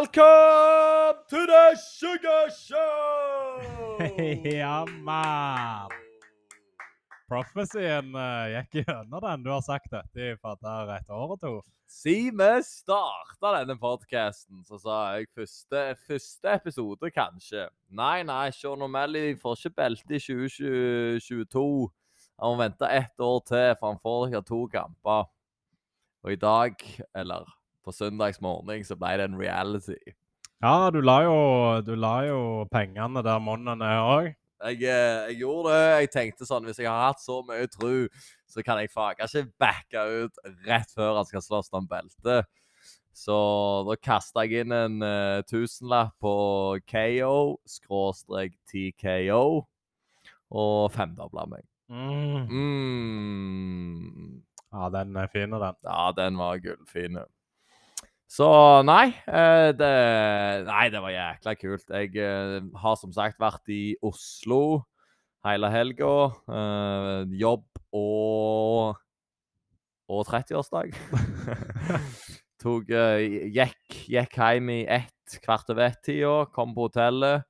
Welcome to the Sugar Show! ja, man! Prophecyen uh, gikk gjennom den. Du har sagt dette i fader et år og to. Siden vi starta denne podkasten, så sa jeg første, første episode, kanskje. Nei, nei, Sean O'Malley får ikke belte i 2022. Han må vente ett år til, for han får ikke to kamper. Og i dag, eller på søndagsmorgen så ble det en reality. Ja, du la jo, du la jo pengene der monene er òg. Jeg, eh, jeg, gjorde det. Jeg tenkte sånn Hvis jeg har hatt så mye tru, så kan jeg faen ikke backe ut rett før han skal slåss om beltet. Så da kasta jeg inn en uh, tusenlapp på KO, skråstrek TKO, og femdobla meg. Mm. Mm. Ja, den er fin, den. Ja, den var gullfin. Så nei, eh, det, nei, det var jækla kult. Jeg eh, har som sagt vært i Oslo hele helga. Eh, jobb og og 30-årsdag. Tok gikk, gikk hjem i ett, kvart over ett-tida. Kom på hotellet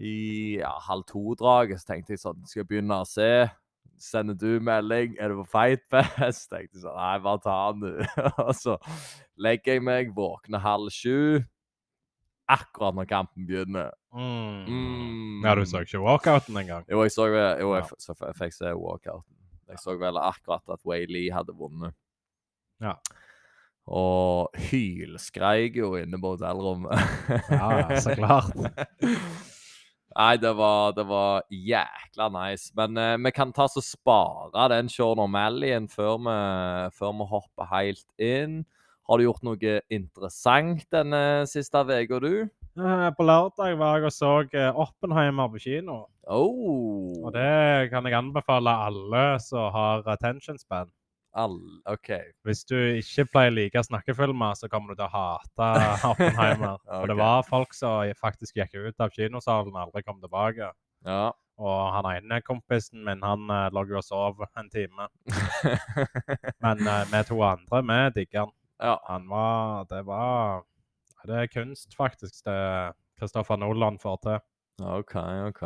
i ja, halv to-draget. Så tenkte jeg sånn Skal jeg begynne å se? Sender du melding? Er du på Fightfest? Tenkte sånn Nei, bare ta den, du. og så legger jeg meg, våkner halv sju. Akkurat når kampen begynner. Mm. Mm. Ja, du så ikke walkouten engang? Jo, jeg så jo, jeg, så jeg fikk se walkouten. Jeg så vel akkurat at Wei Lee hadde vunnet. Ja. Og hylskreik jo inne på hotellrommet. Ja, så klart. Nei, det var, det var jækla nice. Men eh, vi kan ta så spare den Sean O'Malley-en før, før vi hopper helt inn. Har du gjort noe interessant denne siste uka, du? Eh, På lørdag var jeg og så eh, Oppenheimer på kino. Oh. Og det kan jeg anbefale alle som har attention span. All, OK. Hvis du ikke pleier å like snakkefilmer, så kommer du til å hate Oppenheimer. For det var folk som faktisk gikk ut av kinosalen og aldri kom tilbake. Ja. Og han ene kompisen min, han uh, lå jo og sov en time. Men uh, vi to andre, vi digger han. ja. Han var Det var Det er kunst, faktisk, det Kristoffer Nolan får til. OK, OK.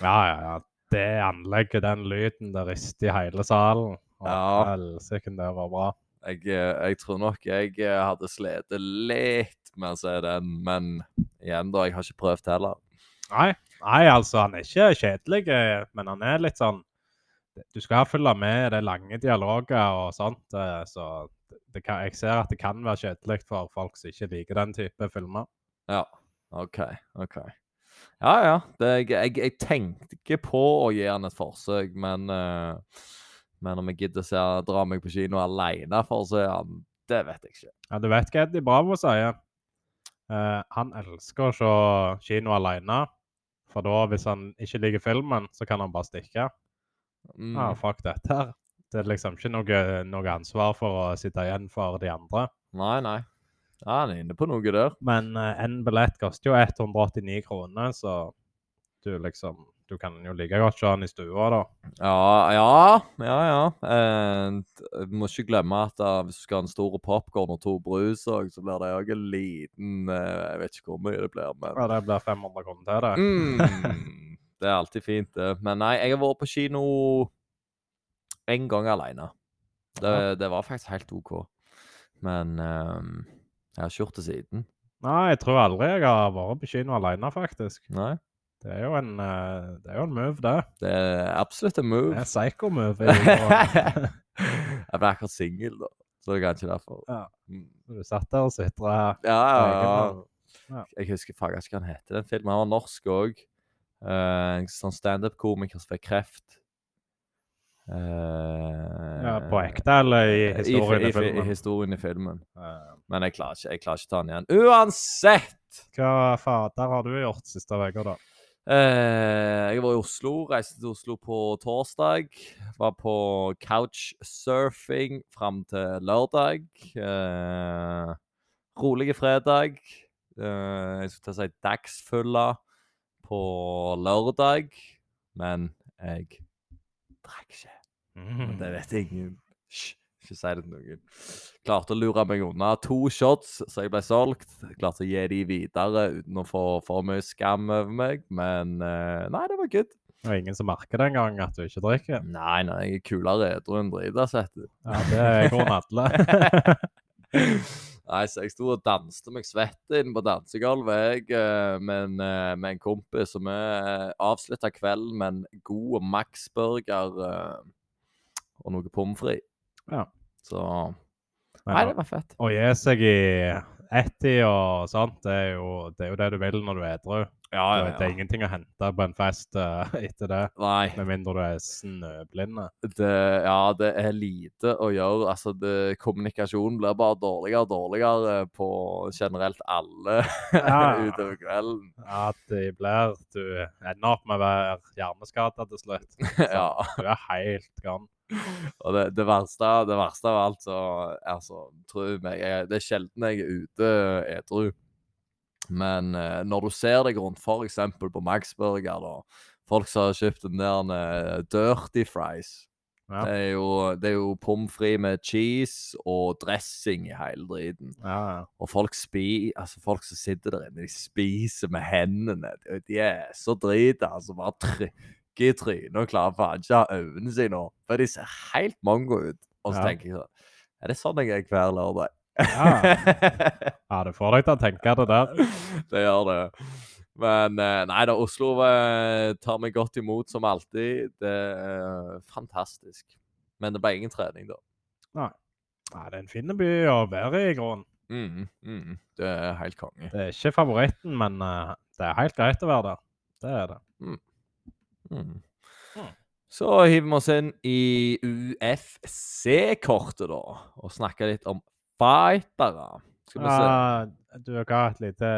Ja, ja, ja. Det anlegget, den lyden, det rister i hele salen. Å, Ja. Helsike, det var bra. Jeg, eh, jeg tror nok jeg eh, hadde slitt litt med å se den, men igjen, da. Jeg har ikke prøvd heller. Nei, nei, altså, han er ikke kjedelig, eh, men han er litt sånn Du skal følge med, det er lange dialoger og sånt, så det kan, jeg ser at det kan være kjedelig for folk som ikke liker den type filmer. Ja. OK. OK. Ja, ja. Det, jeg, jeg, ikke på å gi han et forsøk, men eh, Men om jeg gidder å se, dra meg på kino alene for å se han, det vet jeg ikke. Ja, Du vet hva Eddie Bravo sier? Uh, han elsker å se kino alene. For da, hvis han ikke liker filmen, så kan han bare stikke. Mm. Ja, fuck dette her. Det er liksom ikke noe, noe ansvar for å sitte igjen for de andre. Nei, nei. Ja, han er inne på noe der. Men eh, en billett koster jo 189 kroner, så du liksom Du kan jo like godt kjøre den i stua, da. Ja, ja, ja. ja. Eh, må ikke glemme at da, hvis du skal ha en stor popkorn og to brus òg, så blir det òg en liten eh, Jeg vet ikke hvor mye det blir, men Ja, det blir 500 kroner til det. mm, Det er alltid fint, det. Men nei, jeg har vært på kino én gang alene. Det, det var faktisk helt OK. Men eh, jeg har ikke gjort det siden. Nei, jeg tror aldri jeg har vært på kino alene, faktisk. Nei. Det er jo en, eh, det er jo en move, det. Det er absolutt en move. Det er psycho-move. jeg ble akkurat singel, da. Så det er kanskje derfor. Ja. Mm. Du satt der og sitra her. Ja, ja, ja. Jeg husker faktisk ikke hva han heter, den filmen. Han var norsk òg. en sånn standup-komiker som fikk kreft. Uh, Ja, på ekte eller i i historien i, i, fi- i filmen? historien i filmen. Uh, Men jeg klarer ikke, jeg klarer ikke ta den igjen. Uansett! Hva fader har du gjort siste uka, da? Eh, jeg var i Oslo, reiste til Oslo på torsdag. Var på couchsurfing fram til lørdag. Eh, rolige fredag. Eh, jeg skulle til å si dagsfylla på lørdag, men jeg drakk ikke. Det vet ingen. Hysj. Ikke si det til noen. Klarte å lure meg unna to shots, så jeg ble solgt. Klarte å gi de videre uten å få for mye skam over meg. Men eh, nei, det var good. Det er ingen som merker det engang at du ikke drikker. Nei, nei, jeg er kulere edru enn drita, sett du. Ja, det er grunnen alle. Nei, så jeg sto og danste meg svett inn på dansegulvet jeg, eh, med, en, eh, med en kompis. Og vi avslutta kvelden med en god Max-burger og noe pommes frites. Ja. Så Nei, det var fett. Å gi seg i ett-i og sånt, det er, jo, det er jo det du vil når du er edru. Ja, Det, det er ingenting å hente på en fest eh, etter det, Nei. med mindre du er snøblinde. Det, ja, det er lite å gjøre. Altså, det, kommunikasjonen blir bare dårligere og dårligere på generelt alle Ja. utover kvelden. Ja, de blir Du ender opp med å være hjerneskada til slutt. ja. Du er helt gone. Og det, det, verste, det verste av alt, så altså, tro meg, jeg, det er sjelden jeg er ute edru. Men eh, når du ser deg rundt, f.eks. på Maxburger, da, folk som har kjøpt den der eh, dirty fries Ja. Det er jo, det er jo pommes frites med cheese og dressing i hele driten. Ja, ja. Og folk, spi, altså folk som sitter der inne, de spiser med hendene. De- er så drita. Altså bare i trynet og klarer faen ikke å ha øynene sine opp. For de ser helt mongo ut. Og så Ja. tenker jeg sånn Er det sånn jeg er hver lørdag? ja, det får deg til å tenke det der. det gjør det. Men eh, nei da, Oslo eh, tar meg godt imot som alltid. Det er fantastisk. Men det ble ingen trening, da. Nei, det er en fin by å være i, i grunnen. Mm, mm, det er helt konge. Det er ikke favoritten, men eh, det er helt greit å være der. Det er det. Mm. Mm. Så hiver vi oss inn i UFC-kortet, da, og snakker litt om fightere. Skal vi se. Ja, du ga et lite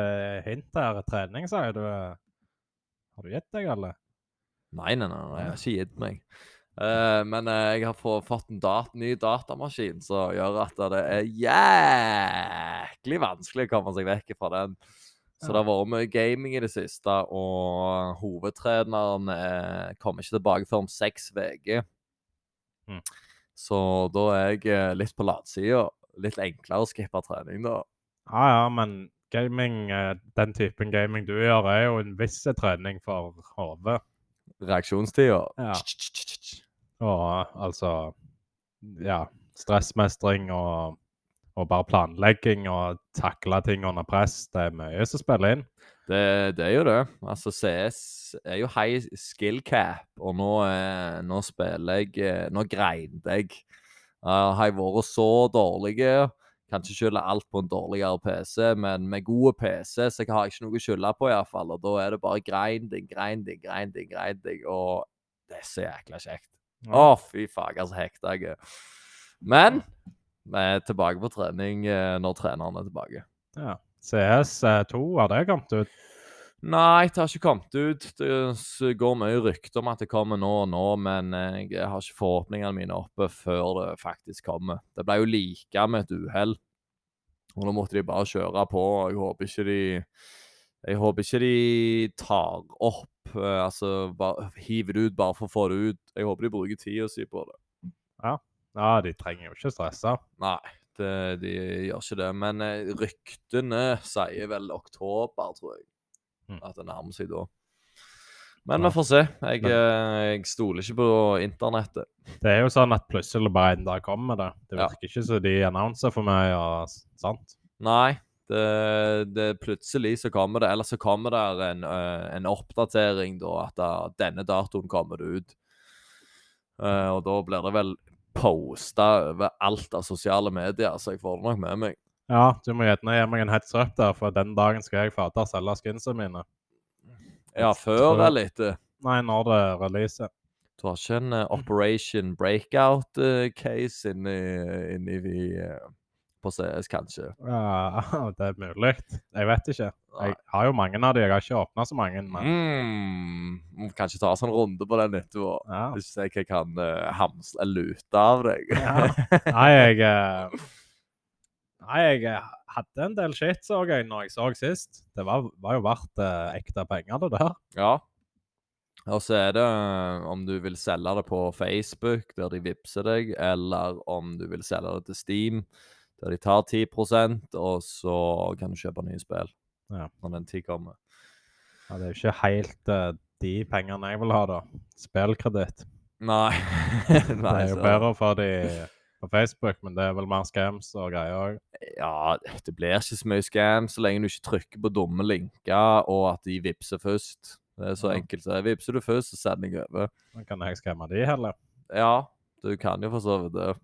hint her. Trening, sa jeg. Du, eh, har du gitt deg, eller? Nei, nei, nei, nei, jeg har ikke gitt meg. Uh, men uh, jeg har få, fått en dat ny datamaskin som gjør at det er jæklig vanskelig å komme seg vekk fra den. Så det har vært mye gaming i det siste, og hovedtreneren eh, kommer ikke tilbake før om seks uker. Mm. Så da er jeg eh, litt på latsida. Litt enklere å skippe trening, da. Ja, ja, men gaming, eh, den typen gaming du gjør, er jo en viss trening for hodet. Reaksjonstida. Ja. Og altså Ja, stressmestring og, og bare planlegging og takle ting under press. Det er mye som spiller inn. Det, det er jo det. Altså, CS er jo high skill cap, og nå, eh, nå spiller jeg eh, Nå grinder jeg. Uh, har jeg vært så dårlig Kan ikke skylde alt på en dårligere PC, men med gode PC så jeg har ikke noe å skylde på, iallfall. Og da er det bare grinding, grinding, grinding, grinding. Og det er så jækla kjekt. Å, fy faen, så hekta jeg er. Men vi er tilbake på trening eh, når treneren er tilbake. Ja. CS2, har det kommet ut? Nei, det har ikke kommet ut. Det går mye rykter om at det kommer nå og nå, men eh, jeg har ikke forhåpningene mine oppe før det faktisk kommer. Det ble jo like med et uhell, og nå måtte de bare kjøre på. Jeg håper ikke de jeg håper ikke de tar opp eh, Altså bare hiver det ut bare for å få det ut. Jeg håper de bruker tida si på det. Ja, de trenger jo ikke stresse. Nei, det, de gjør ikke det. Men eh, ryktene sier vel oktober, tror jeg. Mm. At det nærmer seg da. Men vi får se. Jeg, eh, jeg stoler ikke på internettet. Det er jo sånn at plutselig bare en dag kommer det. Det Ja. virker ikke som de annonser for meg og sant. Nei. Det, det plutselig så kommer det, eller så kommer det en, eh, en oppdatering da, at denne datoen kommer det ut. Og da blir det vel posta over alt av sosiale medier, så jeg får det nok med meg. Ja, du må gjerne gi meg en heads up der, for den dagen skal jeg fader selge skinsene mine. Ja, før eller etter. Nei, når det releaser. Du har ikke en uh, Operation Breakout-case inni, inni eh, på CS, kanskje? Ja, det er mulig. Jeg vet ikke. Jeg har jo mange av de, jeg har ikke åpna så mange. Men Mm, kanskje ta oss en runde på den etterpå. ja. Hvis jeg ikke kan uh, hamsle lute av deg. Ja. Nei, jeg uh... Nei, jeg eh, hadde en del shit, så jeg, når jeg så sist. Det var, var jo verdt uh, ekte penger, det der. ja. Og så er det eh, om du vil selge det på Facebook, der de vippser deg, eller om du vil selge det til Steam, der de tar 10% og så kan du kjøpe nye spill Ja. når den tid kommer. Ja, det er jo ikke helt eh, de pengene jeg vil ha, da. Spillkreditt. Nei. Det Nei er jo så- bedre få de på Facebook, men det er vel mer scams og greier òg. Ja, det blir ikke så mye scam så lenge du ikke trykker på dumme linker, og at de vippser først. Det er så Ja. enkelt. Så vippser du først, så sender jeg over. Da kan jeg skamme de heller. Ja, du kan jo for så vidt det.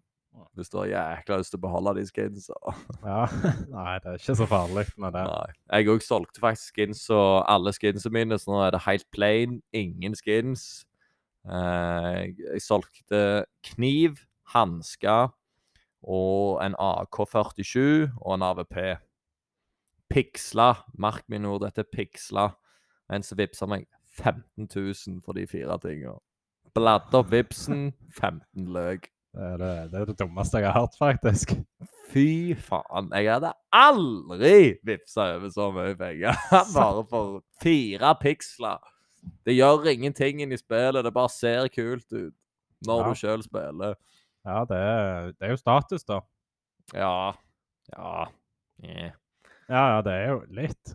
Hvis du har jækla lyst til å beholde de skinsa. Ja. Nei, det er ikke så farlig med det. Nei. Jeg òg solgte faktisk skins, og alle skinsa mine, så nå er det helt plain. Ingen skins. Eh, jeg, jeg solgte kniv, hansker og en AK-47 og en AVP. Piksla. Merk mine ord, dette er piksla. En som vippsa meg 15 000 for de fire tinga. Bladde opp vipsen, 15 løk. Det er det, det er det dummeste jeg har hørt, faktisk. Fy faen. Jeg hadde aldri vippsa over så mye penger. Bare for fire piksler. Det gjør ingenting inn i spillet, det bare ser kult ut når Ja. du sjøl spiller. Ja, det er, det er jo status, da. Ja. Ja. Yeah. Ja, ja, det er jo litt.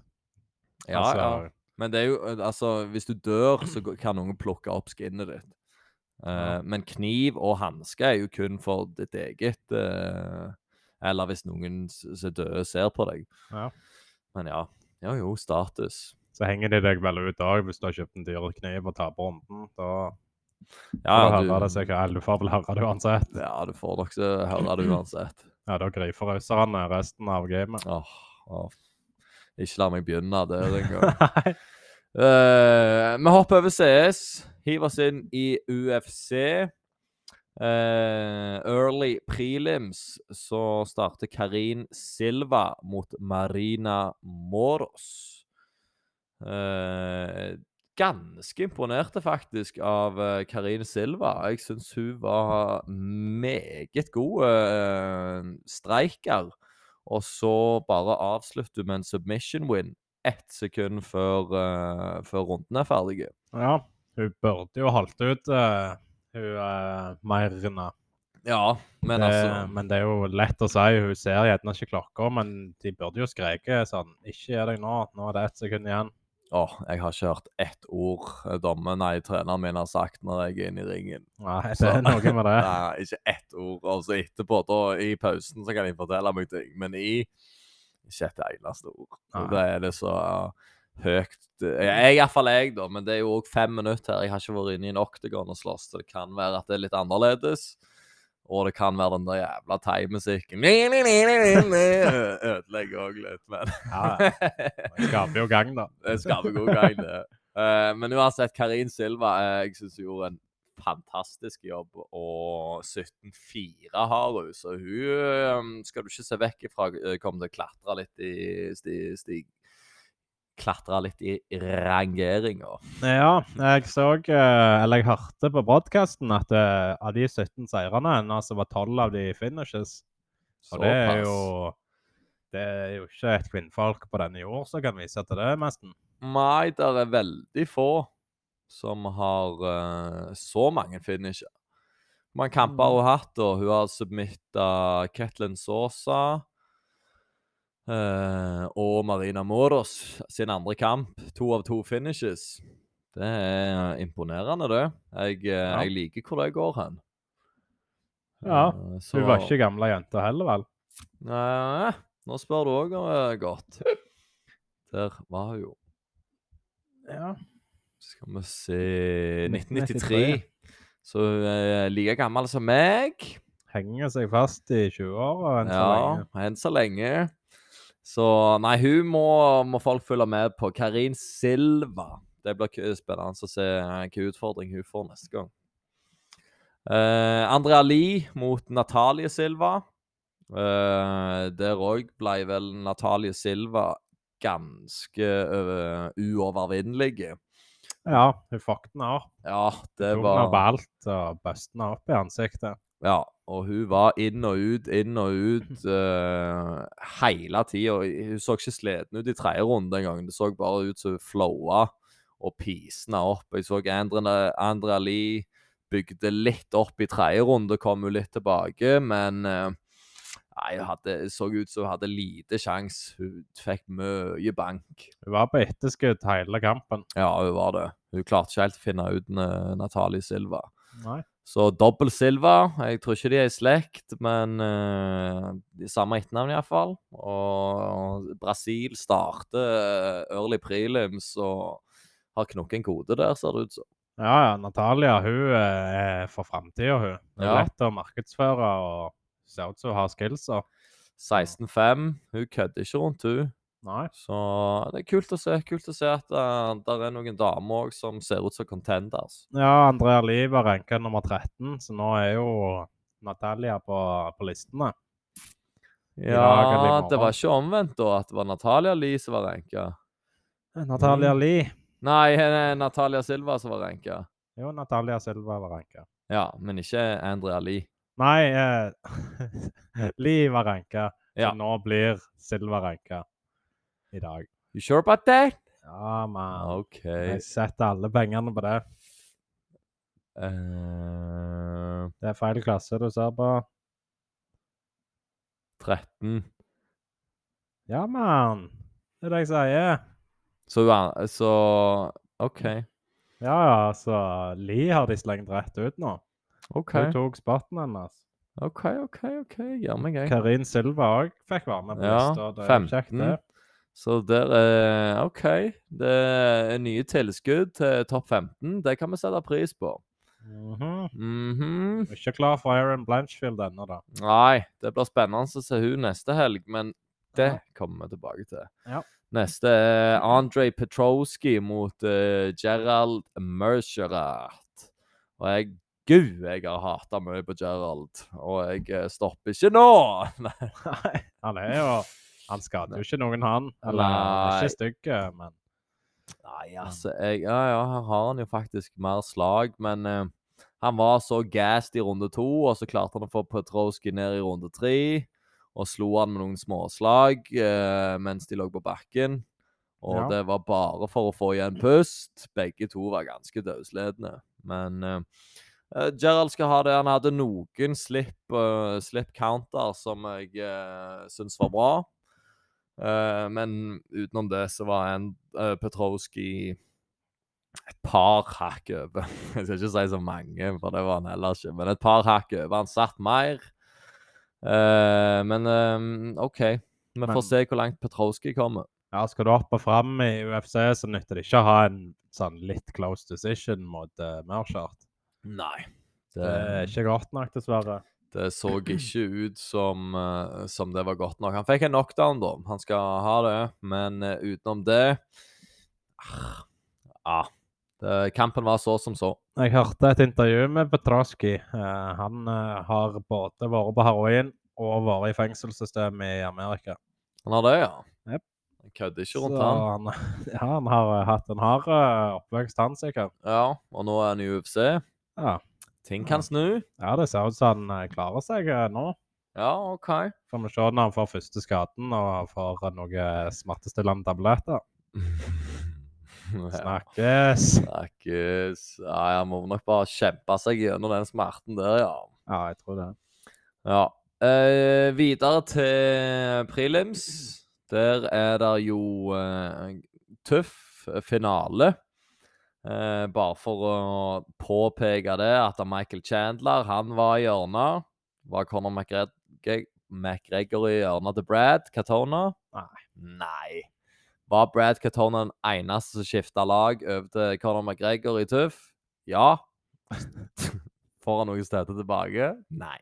Ja, Altså, ja. Men det er jo Altså, hvis du dør, så kan noen plukke opp skinnet ditt. Ja. Men kniv og hanske er jo kun for ditt eget Uh, Eller hvis noen som døde, ser på deg. Ja. Men ja. Ja jo, status. Så henger de deg vel ut òg hvis du har kjøpt en dyr kniv og taper runden. Da Ja, du det sikkert. Du får vel høre det uansett. ja, du får nok så høre det uansett. Ja, da griper russerne resten av gamet. Åh, åh. Ikke la meg begynne der engang. Uh, vi hopper over CS. Hiver oss inn i UFC. Uh, early prelims så starter Karin Silva mot Marina Moros. Uh, ganske imponerte faktisk av uh, Karin Silva. Jeg syns hun var meget god streiker. Og så bare avslutter hun med en submission win ett sekund før, eh, før runden er ferdig. Ja, hun burde jo holdt ut, uh, hun uh, Meirina. Ja, men det, altså men det er jo lett å si. Hun ser gjerne ikke klokka, men de burde jo skreke sånn Ikke gi deg nå, nå er det ett sekund igjen. Åh, jeg har ikke hørt ett ord eh, dommen, nei, treneren min har sagt når jeg er inne i ringen. Nei, det Så- er noe med det. Nei, ikke ett ord. Og så etterpå, da, i pausen, så kan de fortelle meg ting. Men i ikke et eneste ord. Det er det så høyt Jeg iallfall jeg, da, men det er jo òg fem minutter her. Jeg har ikke vært inne i en oktagon og slåss, så det kan være at det er litt annerledes. Og det kan være den der jævla thaimusikken Ødelegger òg litt, men Ja, Det skaper jo gang, da. det skaper god gang, det. Uh, men uansett, Karin Silva uh, jeg synes hun gjorde en fantastisk jobb, og 17-4 har hun, så hun eh, skal du ikke se vekk ifra kommer til å klatre litt i sti, sti, Klatre litt i rangeringa. Ja, jeg så eh, Eller jeg hørte på podkasten at eh, av de 17 seirene hennes, var 12 av de finishes. Og det er jo Det er jo ikke et kvinnfolk på denne jord som kan vise til det, nesten. Nei, det er veldig få som har uh, så mange finisher. Hvor mange kamper har hun hatt, og Hun har submitta Ketlin Sosa og Marina Moros sin andre kamp. To av to finishes. Det er imponerende, det. Jeg, eh, Ja. jeg liker hvor det går hen. Ja, Eh, så- Hun var ikke gamle jenta heller, vel? Nei, nå spør du òg godt. Der var hun jo. Ja. Skal vi se 1993. 1993. Så hun er like gammel som meg. Henger seg fast i 20-åra enn så lenge. Ja, enn så lenge. Så nei, hun må, må folk følge med på. Karin Silva. Det blir spennende å se hvilken utfordring hun får neste gang. Uh, Andrea Lie mot Natalie Silva. Uh, der òg ble vel Natalie Silva ganske uh, uovervinnelig. Ja, hun fucket den opp. Ja, det var... Hun har valgt å og bustet den opp i ansiktet. Ja, og hun var inn og ut, inn og ut uh, hele tida. Hun så ikke sliten ut i tredje runde engang. Det så bare ut som hun flowa og pisna opp. Jeg så Andre, Andrea Ali bygde litt opp i tredje runde, kom hun litt tilbake, men uh, Nei, hun hadde, så ut som hun hadde lite sjanse. Hun fikk mye bank. Hun var på etterskudd hele kampen. Ja, hun var det. Hun klarte ikke helt å finne ut uh, Natalie Silva. Nei. Så dobbel Silva. Jeg tror ikke de er i slekt, men uh, de er samme etternavn iallfall. Og Brasil starter uh, early prelims og har knukket en kode der, ser det ut som. Ja, ja. Natalia hun er for framtida, hun. Det er Ja. lett å markedsføre og ser ut som hun har skills. 16-5. Hun kødder ikke rundt, hun. Nei. Så det er kult å se. Kult å se at uh, det er noen damer òg som ser ut som contenders. Ja, Andrea Liv var ranka nummer 13, så nå er jo Natalia på, på listene. Ja, det var ikke omvendt, da, at det var Natalia Lie som var ranka. Natalia Mm. Lie. Nei, eh, Natalia Silva som var ranka. Jo, Natalia Silva var ranka. Ja, men ikke Andrea Lie. Nei, eh, Lie var ranka, så Ja. nå blir Silva ranka i dag. You sure about that? Ja, man. OK. Jeg setter alle pengene på det. Uh, Det er feil klasse du ser på. 13. Ja, mann. Det er det jeg sier. Så, så OK. Ja, ja, så Li har de slengt rett ut nå. OK, Hun tok spotten hennes. OK, OK. ok, Gjør meg jeg. Karin Silva òg fikk være med på Ja, lista. Det er jo kjekt, 15. det. Så der er OK. Det er nye tilskudd til topp 15. Det kan vi sette pris på. Mm -hmm. Mm -hmm. Ikke klar for Aaron Blanchfield ennå, da. Nei, det blir spennende å se hun neste helg, men det Ja. kommer vi tilbake til. Ja. Neste er Andrej Petroski mot uh, Gerald Mercerat. Og jeg Gud, jeg har hata mye på Gerald, og jeg eh, stopper ikke nå! Nei, han er jo Han skader jo ikke noen, han. Eller er Nei. ikke stygg, men Nei, altså jeg, Ja, ja, her har han jo faktisk mer slag, men eh, han var så gassed i runde to, og så klarte han å få Petrowski ned i runde tre. Og slo han med noen småslag eh, mens de lå på bakken. Og Ja. det var bare for å få igjen pust. Begge to var ganske dødsledende. Men eh, eh, Gerald skal ha det. Han hadde noen slip, uh, slip counter som jeg uh, syns var bra. Eh, men utenom det så var en uh, Petrowski et par hakk over. Jeg skal ikke si så mange, for det var han heller ikke. Men et par hakk over. Han satt mer. Uh, men um, OK. Vi Men- får se hvor langt Petrowski kommer. ja, skal du opp og fram i UFC, så nytter det ikke å ha en sånn litt close decision mot uh, Merchart. Nei. Det er ikke godt nok, dessverre. Det så ikke ut som, eh, som det var godt nok. Han fikk en knockdown, da. Han skal ha det. Men eh, utenom det ah, ah, det, Kampen var så som så. Jeg hørte et intervju med Petraski. Uh, han uh, har både vært på heroin og vært i fengselssystemet i Amerika. Han har det, ja? Jep. Jeg kødder ikke Så rundt han. han, ja, han har uh, hatt en hard eh, oppvekst, han sikkert. Ja, og nå er han i UFC. Ja. Ting kan snu. ja, det ser ut som han eh, klarer seg eh, nå. Ja, OK. Får vi se når han får første skaden og får noen noe smertestillende tabletter. Snakkes! Snakkes. Ja, han må nok bare kjempe seg gjennom den smerten der, ja. Ja, jeg tror det. Ja. Eh, videre til prelims. Der er det jo eh, tøff finale. Eh, bare for å påpeke det, at Michael Chandler han var i hjørnet. Var Conor McGregor, McGregor i hjørnet til Brad Catona? Nei. Nei. Var Brad Catona den eneste som skifta lag over til Conor McGregor i Tuff? Ja. Får han noe steder tilbake? Nei.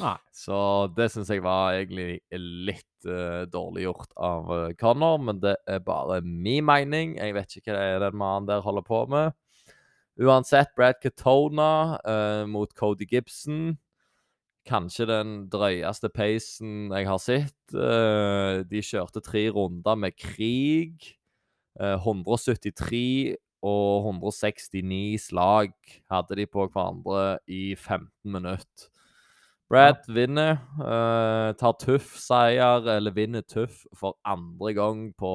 Nei. Så det syns jeg var egentlig litt uh, dårlig gjort av uh, Connor, men det er bare min mening. Jeg vet ikke hva det er den mannen der holder på med. Uansett, Brad Katona uh, mot Cody Gibson. Kanskje den drøyeste pacen jeg har sett. Uh, de kjørte tre runder med krig. Eh, 173 og 169 slag hadde de på hverandre i 15 minutter. Brad vinner. Uh, tar tøff seier, eller vinner tøff for andre gang på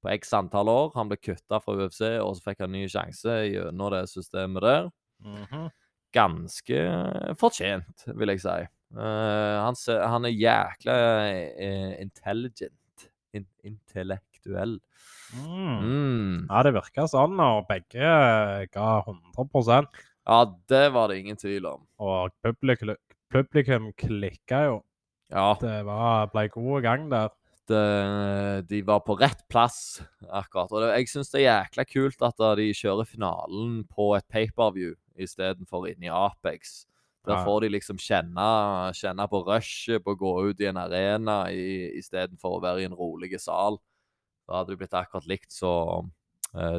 på x antall år. Han ble kutta fra UFC, og så fikk han ny sjanse gjennom det systemet der. Mhm. Ganske fortjent, vil jeg si. Uh, han, ser, han er jækla eh, intelligent. In intellektuell. Mm. Mm. Ja, det virka sånn, og begge ga 100 Ja, det var det ingen tvil om. Og publikum, publikum klikka jo. Ja, Det var, ble god gang der. det, de var på rett plass akkurat. Og det, jeg syns det er jækla kult at de kjører finalen på et pay-per-view istedenfor inni i Apex. Der Ja. får de liksom kjenne, kjenne på rushet på å gå ut i en arena istedenfor å være i en rolig sal. Da hadde det blitt akkurat likt så uh,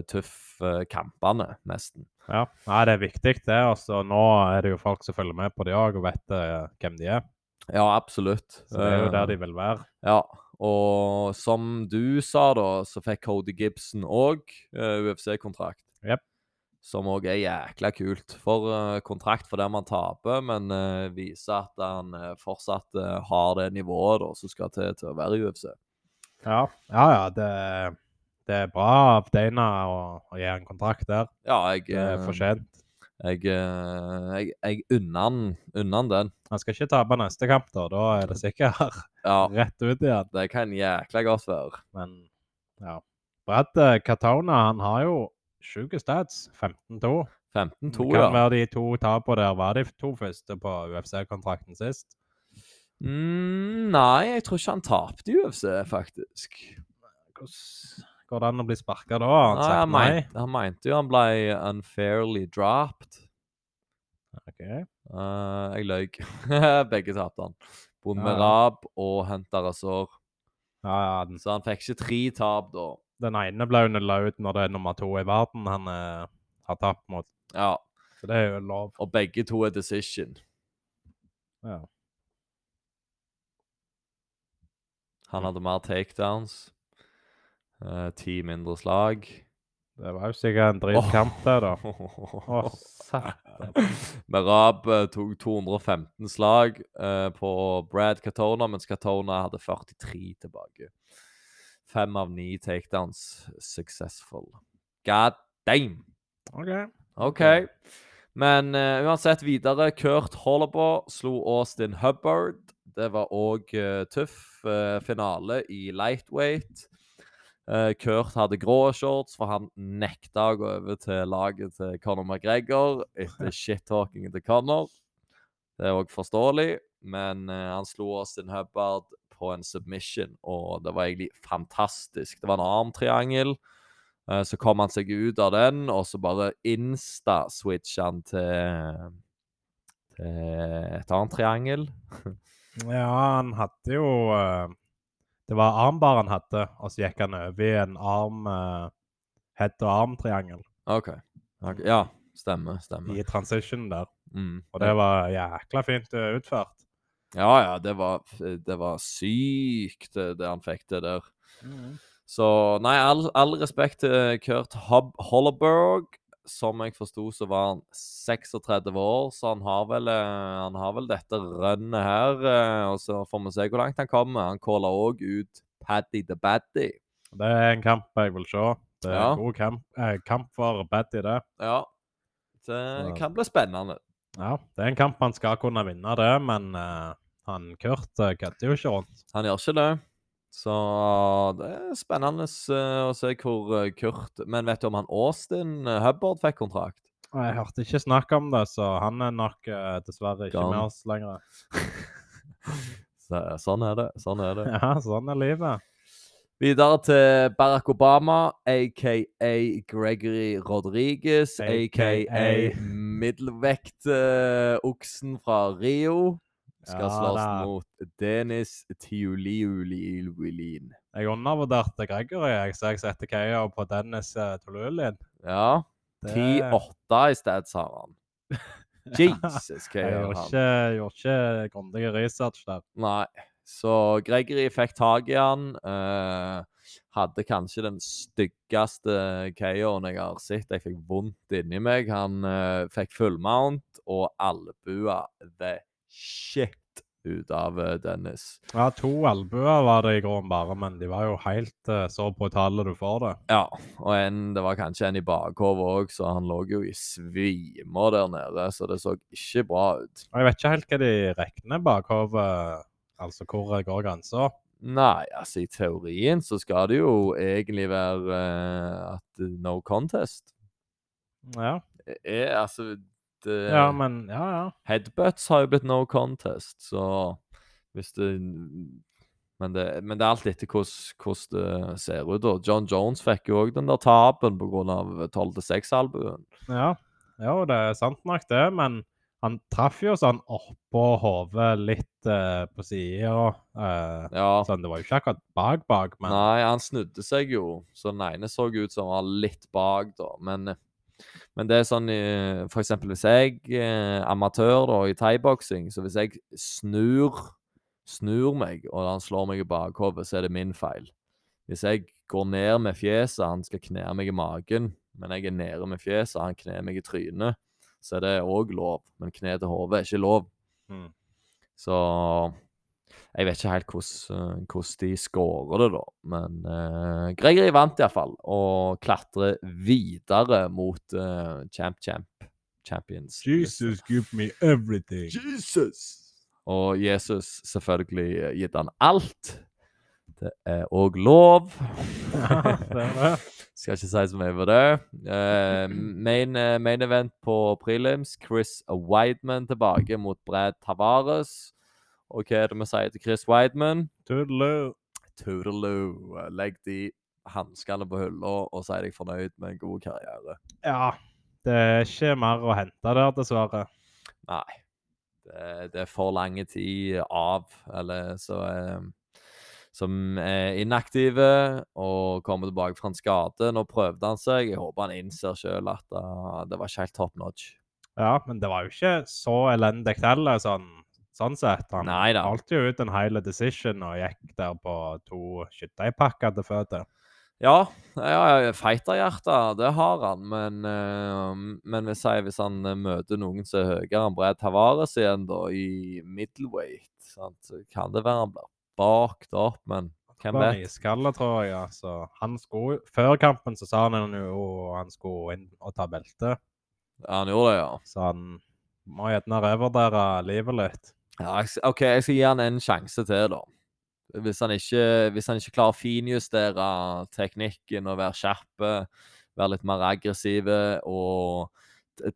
tøff eh, kampene, nesten. Ja, Nei, det er viktig, det. Og nå er det jo folk som følger med på det òg, og vet uh, hvem de er. Ja, absolutt. Så det er jo Eh, der de vil være. Ja, og som du sa da, så fikk Cody Gibson òg UFC-kontrakt. Jep. Som òg er jækla kult. For eh, kontrakt for der man taper, men eh, viser at han eh, fortsatt eh, har det nivået da, som skal til til å være i UFC. Ja, ja, ja det, det er bra av Dana å, å gi en kontrakt der. Ja, jeg, Det er eh, fortjent. jeg, eh, jeg, jeg unner han den. Han skal ikke tape neste kamp, da. Da er det sikkert Ja, rett ut igjen. det kan jækla godt være. Men ja. Brad eh, Katona han har jo sjuke stats. 15-2. 15-2, Kan ja. være de to tapene der var de to første på UFC-kontrakten sist. Mm, nei, jeg tror ikke han tapte UFC, faktisk. Hvordan går det an å bli sparka da? Han Nei, han, mente, han mente jo han ble unfairly dropped. Ok. Uh, jeg løy. Begge tapte han. Ja, ja. Og Hunter Azor. Ja, ja, den, Så han fikk ikke tre tap da. den ene ble jo nulla ut når det er nummer to i verden han eh, har tapt mot. Ja, Så det er jo lov. og begge to er decision. Ja. Han hadde mer takedowns. Eh, ti mindre slag. Det var jo sikkert en dritkamp, det, da. Å, satan. Merab eh, tok 215 slag eh, på Brad Katona, mens Katona hadde 43 tilbake. Fem av ni takedowns successful. God damn! OK. okay. Men uh, uansett videre, Kurt Hollabaugh slo Austin Hubbard. Det var òg tøff uh, finale i lightweight. Eh, Kurt hadde grå shorts, for han nekta å gå over til laget til Conor McGregor etter shit-talkingen til Conor. Det er òg forståelig, men eh, han slo Austin Hubbard på en submission, og det var egentlig fantastisk. Det var en armtriangel. Eh, Så kom han seg ut av den, og så bare insta-switcha han til, til et annet triangel. Ja, han hadde jo Det var armbar han hadde, og så gikk han over i en arm uh, head og arm-triangel OK. ok, Ja, stemmer. stemmer. i transition der. Mm. Og det var jækla fint eh, utført. Ja, ja, det var, det var sykt, det det han fikk til der. Så nei, all, all respekt til Kurt Hob Holleberg. Som jeg forsto, så var han 36 år, så han har vel, eh, han har vel dette rønnet her. eh, Og så får vi se hvor langt han kommer. Han caller òg ut Paddy the Baddy. Det er en kamp jeg vil se. Det er Ja. en god kamp, eh, kamp for Baddy, det. Ja. Det kan bli spennende. Ja, det er en kamp han skal kunne vinne, det, men uh, han Kurt kødder jo ikke rundt. Han gjør ikke det. Så det er spennende eh, å se hvor eh, Kurt Men vet du om han Austin eh, Hubbard fikk kontrakt? Jeg hørte ikke snakk om det, så han er nok dessverre ikke Gone. med oss lenger. Så, sånn er det. Sånn er det. Ja, sånn er livet. Videre til Barack Obama, aka Gregory Rodriguez, aka middelvektoksen fra Rio. Skal Ja slåss da. mot Denis Tiuliuliulin. Jeg undervurderte Gregory, jeg, så jeg setter KO på Dennis uh, Tolulin. Ja. Det- 10-8 i stedet, sa han. Jesus, hva Jeg gjør han? ikke, gjorde ikke grundig research der. Nei. Så Gregory fikk tak i han. Uh, hadde kanskje den styggeste KO-en jeg har sett. Jeg fikk vondt inni meg. Han uh, fikk fullmount og albua the shit ut av eh, Dennis. Ja, to albuer var det i grunnen bare, men de var jo helt uh, så brutale du får det. Ja, og en, det var kanskje en i bakhovet òg, så han lå jo i svimer der nede, så det så ikke bra ut. Og jeg vet ikke helt hva de regner bakhovet, altså hvor går grensa? Nei, altså i teorien så skal det jo egentlig være uh, at eh, no contest. Ja. Er, altså det, ja, men Ja, ja. Headbutts har jo blitt no contest, så hvis det Men det, men det er alt etter hvordan det ser ut. da. John Jones fikk jo òg den der tapen pga. 12-6-albuen. Ja, jo, det er sant nok det, men han traff jo sånn oppå hodet, litt eh, på sida. Eh, Ja. sånn, det var jo ikke akkurat bak-bak, men Nei, han snudde seg jo, så den ene så ut som han var litt bak, da. Men, men det er sånn For eksempel hvis jeg er amatør da, i thaiboksing, så hvis jeg snur, snur meg, og han slår meg i bakhodet, så er det min feil. Hvis jeg går ned med fjeset, han skal kne meg i magen, men jeg er nede med fjeset, han kner meg i trynet, så er det òg lov. Men kne til hodet er ikke lov. Mm. Så jeg vet ikke helt hvordan, eh, hvordan de skårer det, da. Men uh, Gregory vant iallfall, og klatrer videre mot uh, Champ Champ Champions. Jesus give me everything. Jesus! Og Jesus selvfølgelig gitt han alt. Det er òg lov. Ja, det er det. Skal ikke si så mye på det. Uh, main, main event på prelims. Chris Wideman tilbake mot Brad Tavares. Og hva er det vi sier til Chris Wideman? Toodaloo. Toodaloo. Legg de hanskene på hylla og si deg fornøyd med en god karriere. Ja, det er ikke mer å hente der, dessverre. Nei. Det, det er for lange tid av, eller så eh, Som er inaktive og kommer tilbake fra en skade. Nå prøvde han seg. Jeg håper han innser sjøl at uh, det var ikke helt top notch. Ja, men det var jo ikke så elendig heller, sånn, sånn sett. Han holdt jo ut en hele decision og gikk der på to skytterpakker til føtter. Ja, ja fighterhjerte, det har han. Men, eh, men hvis, jeg, hvis han eh, møter noen som er høyere enn Brad Tavares igjen, da, i middleweight, sant, så kan det være han blir bakt opp, men hvem vet? iskalle, tror jeg. Altså, han skulle, før kampen så sa han jo han skulle inn og ta belte, Ja, han gjorde det, ja. så han må gjerne revurdere livet litt. Ja OK, jeg skal gi han en sjanse til, da. Hvis han ikke, hvis han ikke klarer å finjustere teknikken og være skjerp, være litt mer aggressiv og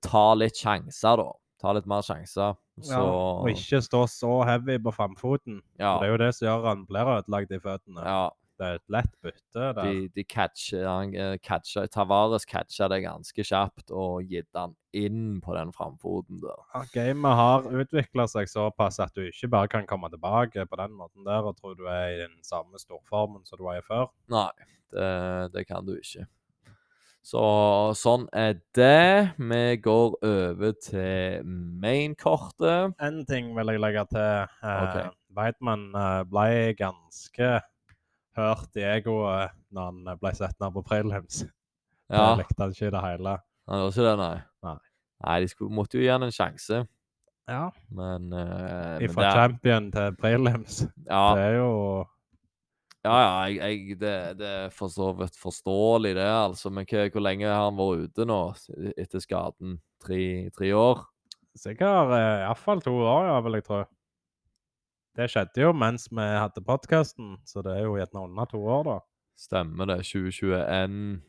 ta litt sjanser, da. Ta litt mer sjanser. Så Og ikke stå så heavy på framfoten. ja, Det er jo det som gjør han blir ødelagt i føttene. ja, Det er et lett bytte der. de, de catcher, han eh, catcher Tavares catcha det ganske kjapt og gitt han inn på den framfoten der. Ja, Gamet har utvikla seg såpass at du ikke bare kan komme tilbake på den måten der og tro du er i den samme storformen som du var i før. Nei, det, det kan du ikke. Så sånn er det. Vi går over til main-kortet. En ting vil jeg legge til. Eh, Ok. Weidmann eh, ble ganske hørt i egoet når han ble sett ned på prelims. Ja, Det likte han ikke i det hele. han gjorde ikke det, nei. Nei. Nei, de skulle, måtte jo gi han en sjanse, Ja. men, eh, men Fra champion til prelims. ja, Det er jo ja, ja jeg, jeg, det, det er for så vidt forståelig, det, altså. Men hva, hvor lenge har han vært ute nå etter skaden? Tre, tre år? sikkert eh, iallfall to år, ja, vil jeg tro. Det skjedde jo mens vi hadde podkasten, så det er jo gjerne under to år, da. Stemmer det. 2021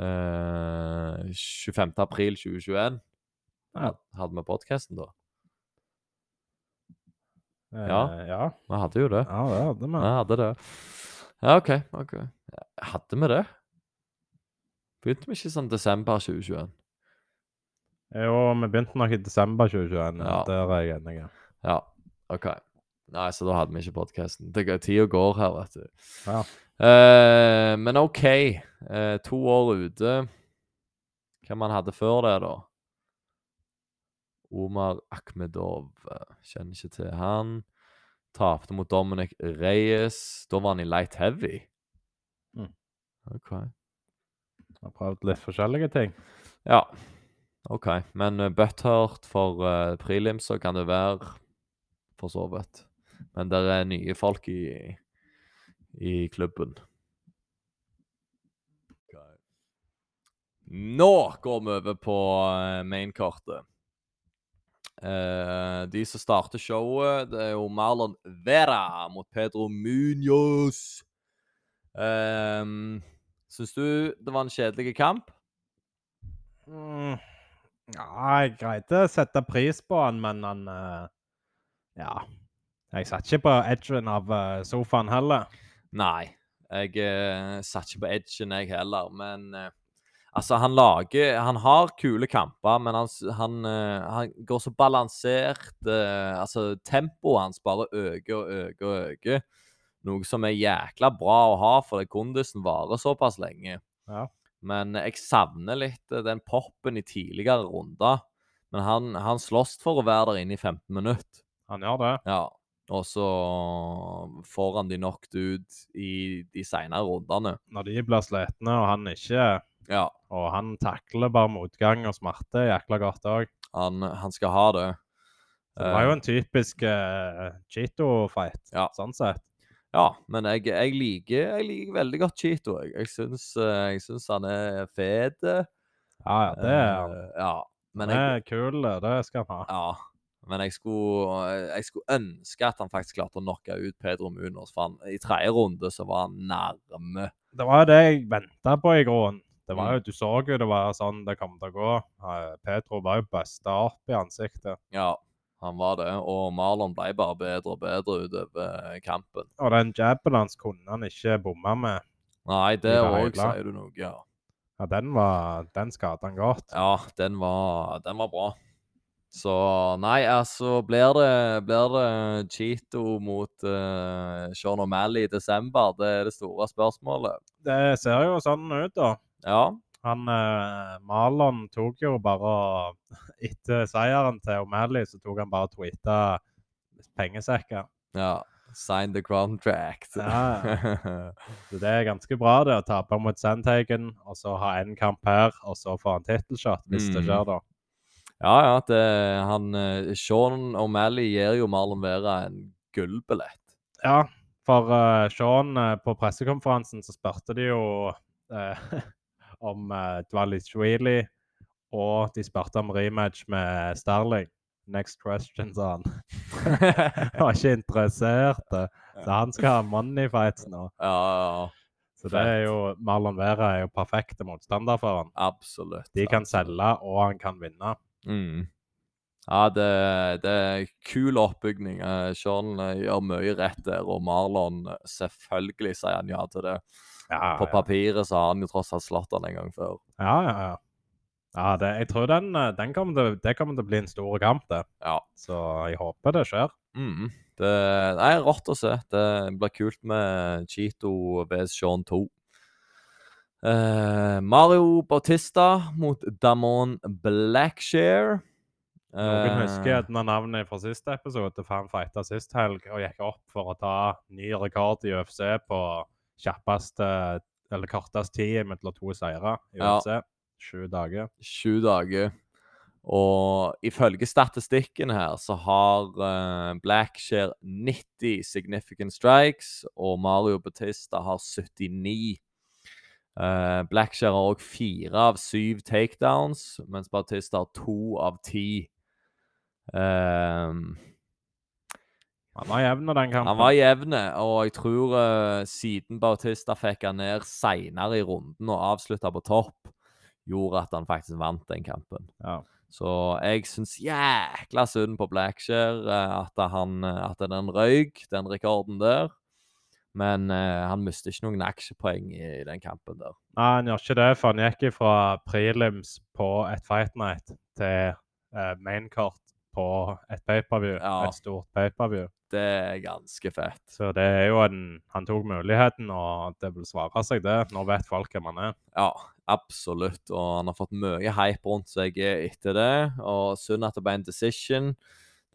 eh, 25. april 2021 Ja. hadde vi podkasten da. Eh, Ja. ja. Vi hadde jo det. Ja, det hadde vi. Vi hadde det. Ja, OK. ok. Hadde vi det? Begynte vi ikke sånn desember 2021? Jo, vi begynte nok i desember 2021. Ja. Der er jeg enig. Ja, OK. Nei, så da hadde vi ikke podkasten. Tida går her, vet du. Ja. Uh, men OK. Uh, to år ute. Hva man hadde før det, da? Omar Akhmedov. eh, Kjenner ikke til han. Tapte mot Dominic Reyes. Da var han i light heavy. Mm. OK. Har prøvd litt forskjellige ting. Ja. OK. Men uh, butthurt for uh, prelims, så kan det være for så vidt. Men det er nye folk i, i klubben. Nå går vi over på eh, mainkartet. Eh, de som starter showet, det er jo Marlon Vera mot Pedro Munoz. Um, Syns du det var en kjedelig kamp? Mm. Ja, jeg greide å sette pris på han, men han eh, Ja. Jeg satt ikke på edgen av eh, sofaen heller. Nei. Jeg uh, satt ikke på edgen, jeg heller. Men uh, altså, han lager Han har kule kamper, men han, han, uh, han går så balansert. Uh, altså, tempoet hans bare øker og øker og øker. Noe som er jækla bra å ha, fordi kondisen varer såpass lenge. Ja. Men jeg savner litt den poppen i tidligere runder. Men han, han slåss for å være der inne i 15 minutter. Han gjør det. Ja. Og så får han de knocked ut i de senere rundene. Når de blir slitne, og han ikke Ja. Og han takler bare motgang og smerte jækla godt òg. Han, han skal ha det. Det var jo en typisk uh, Cheeto-fight, Ja. sånn sett. Ja, men jeg, jeg, liker, jeg liker veldig godt Cheeto. Jeg, jeg, syns, eh, jeg syns han er fet. Ja, ja, det er han. Uh, ja, men Han er kul, det skal han ha. ja, men jeg skulle, jeg skulle ønske at han faktisk klarte å knocke ut Pedro Munoz. For han, i tredje runde så var han nærme. Det var det jeg venta på i grunnen. Det var Mm. jo, Du så jo det var sånn det kom til å gå. Eh, Pedro var jo busta opp i ansiktet. Ja, han var det. Og Marlon ble bare bedre og bedre utover kampen. Og den jabben hans kunne han ikke bomme med. Nei, det det òg sier du noe, ja. Ja, Den var, den skada han godt. Ja, den var, den var bra. Så nei, altså Blir det, blir det Cheeto mot uh, Sean O'Malley i desember? Det er det store spørsmålet. Det ser jo sånn ut, da. Ja. Han eh, Marlon tok jo bare Etter seieren til O'Malley, så tok han bare og tweeta pengesekker. ja. Sign the contract. Ja, Så det er ganske bra, det, å tape mot Sandhagen, og så ha én kamp her, og så få en tittelshot, hvis det Mm. skjer, da. Ja, ja. Det, han, eh, Sean O'Malley gir jo Marlon Vera en gullbillett. Ja, for uh, Sean eh, på pressekonferansen så spurte de jo uh, om uh, Dvalishvili, og de spurte om rematch med Sterling. Next question, sa han. Var ikke interessert. eh, Så han skal ha money fights nå. Ja, ja, Så det er jo, Marlon Vera er jo perfekte motstander for han. absolutt. De kan selge, og han kan vinne. Mm. Ja, det, det er kul oppbygning. Eh, Sean eh, gjør mye rett der, og Marlon eh, Selvfølgelig sier han ja til det. Ja, På ja. papiret så har han jo tross alt slått han en gang før. ja, ja, ja. ja det, jeg tror den, den kommer til, det kommer til å bli en stor kamp, det. Ja. Så jeg håper det skjer. Mm. Det, det er rått å se. Det blir kult med Cheeto vs Sean 2. Eh, Mario Bautista mot Damon Blackshare. Noen Eh, husker et navnet fra siste episode, til han fighta sist helg og gikk opp for å ta ny rekord i UFC på kjappeste eller kortest tid mellom to seire i Ja. UFC. Sju dager. Sju dager. Og ifølge statistikken her så har uh, Blackshare 90 significant strikes, og Mario Batista har 79. Uh, Blackshare har òg fire av syv takedowns, mens Bautista har to av ti. Ehm, Han var jevn, den kampen. han var jevne, og jeg tror uh, siden Bautista fikk han ned seinere i runden og avslutta på topp, gjorde at han faktisk vant den kampen. Ja. Så jeg syns jækla synd på Blackshare uh, at, han, eh, at den røyk, den rekorden der. Men eh, han mister ikke noen aksjepoeng i den kampen der. Nei, han gjør ikke det, for han gikk fra prelims på et fight night til uh, maincourt på et paperview. Ja. Et stort paperview. Det er ganske fett. Så det er jo en Han tok muligheten, og det vil svare seg, det. Nå vet folk hvem han er. Ja, absolutt. Og han har fått mye hype rundt seg etter det. Og synd at det ble en decision.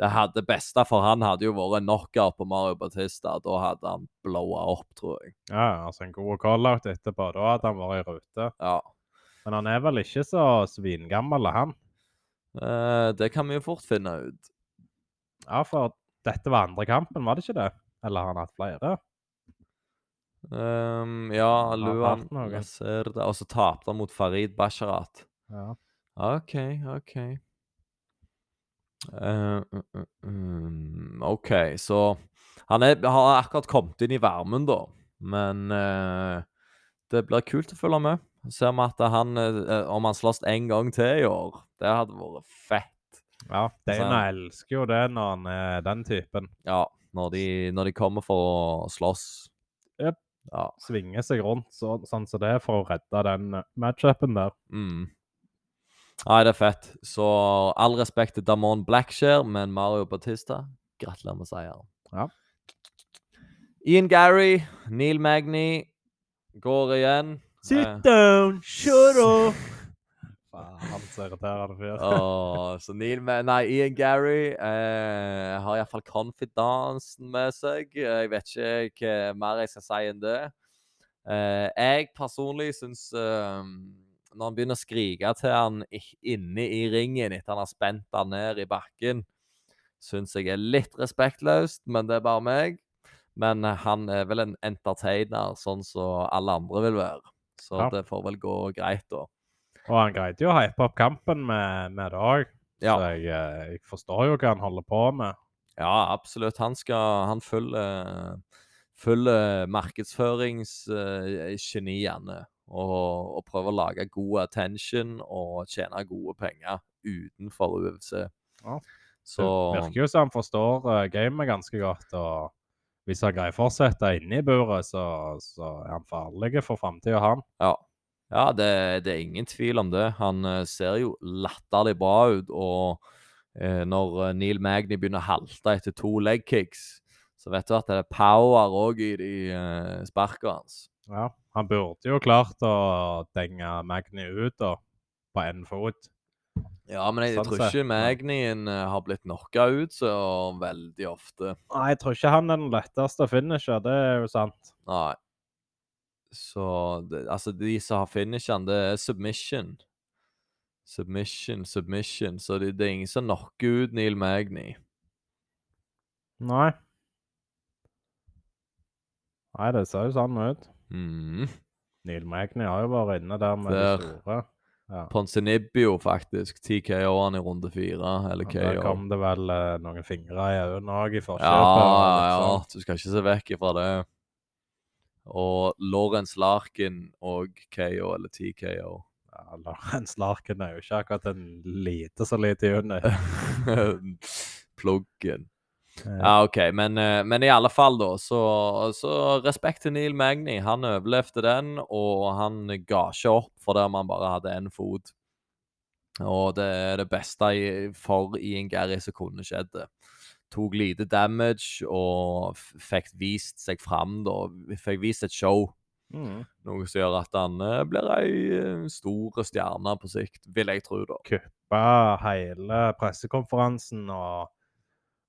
Det hadde beste for han hadde jo vært en knockout på Mario Batista. Da hadde han blowa opp, tror jeg. Ja, altså En god call-out etterpå. Da hadde han vært i rute. Ja. Men han er vel ikke så svingammel, han. Eh, det kan vi jo fort finne ut. Ja, for dette var andre kampen, var det ikke det? Eller har han hatt flere? Um, ja, Luan jeg ser det. Og så tapte han mot Farid Basharat. Ja. OK, OK. Mm, OK, så han er, har akkurat kommet inn i varmen, da. Men uh, det blir kult å følge med. Ser vi at han, eh, om han slåss en gang til i år, det hadde vært fett. ja Dana Så- elsker jo det når han er den typen. Ja, når de, når de kommer for å slåss. Yep. Ja. Svinger seg rundt så, sånn som det for å redde den matchupen der. Mm. Nei, det er fett. Så all respekt til Damon Blackshare, men Mario Batista, gratulerer med seieren. Ja. Ian Gary, Neil Magny går igjen. Eh, down, shut up! Han så irriterende fyr. Åh, så Neil Ma Nei, Ian Gary eh, har iallfall confidansen med seg. Jeg vet ikke hva mer jeg skal si enn det. Eh, jeg personlig syns eh, Når han begynner å skrike til han inne i ringen etter han har spent han ned i bakken, syns jeg er litt respektløst, men det er bare meg. Men eh, han er vel en entertainer, sånn som alle andre vil være. Så Ja. det får vel gå greit, da. Og han greide jo å hype opp kampen med, med det òg. Ja. Så jeg, eh, jeg forstår jo hva han holder på med. Ja, absolutt. Han skal Han følger følger markedsføringsgeniene. Og, og prøver å lage god attention og tjene gode penger utenfor UFC. Ja. Så Det virker jo som han forstår uh, gamet ganske godt. og hvis han greier å fortsette inne i buret, så, så er han farlig for framtida, han. Ja. Ja, det, det er ingen tvil om det. Han uh, ser jo latterlig bra ut. Og eh, når Neil Magny begynner å halte etter to leg kicks, så vet du at det er power òg i de sparkene hans. Ja, Han burde jo klart å denge Magni ut da, på én fot. Ja, men jeg jeg tror ikke. Magnien eh, har blitt knocka ut så veldig ofte. Nei, jeg tror ikke han er den letteste finisher, det er jo sant. Nei. Så det, altså, de som har finishen, det er submission. Submission, submission. Så det, det er ingen som knocker ut Neil Magni. Nei. Nei, det ser jo sånn ut. Mm. Neil Magny har jo vært inne der med Der. de store. Ja. Ponzinibbio, faktisk. TKO-en i runde fire, eller KO. Der kom det vel eh, noen fingre i øynene òg i forkjøpet. Ja, ja, du skal ikke se vekk ifra det. Og Lawrence Larkin og KO, eller TKO. Ja, Lawrence Larkin er jo ikke akkurat en lite så lite unit. Pluggen. Ja. Ja, OK. Men, eh, men i alle fall, da, så, så respekt til Neil Magny. Han overlevde den, og han ga ikke opp for der man bare hadde én fot. Og det er det beste for Ian Gary som kunne skjedd. Tok lite damage og fikk vist seg fram, da. Fikk vist et show. Mm. Noe som gjør at han eh, blir ei eh, stor stjerne på sikt, vil jeg tro, da. Kuppa hele pressekonferansen, og,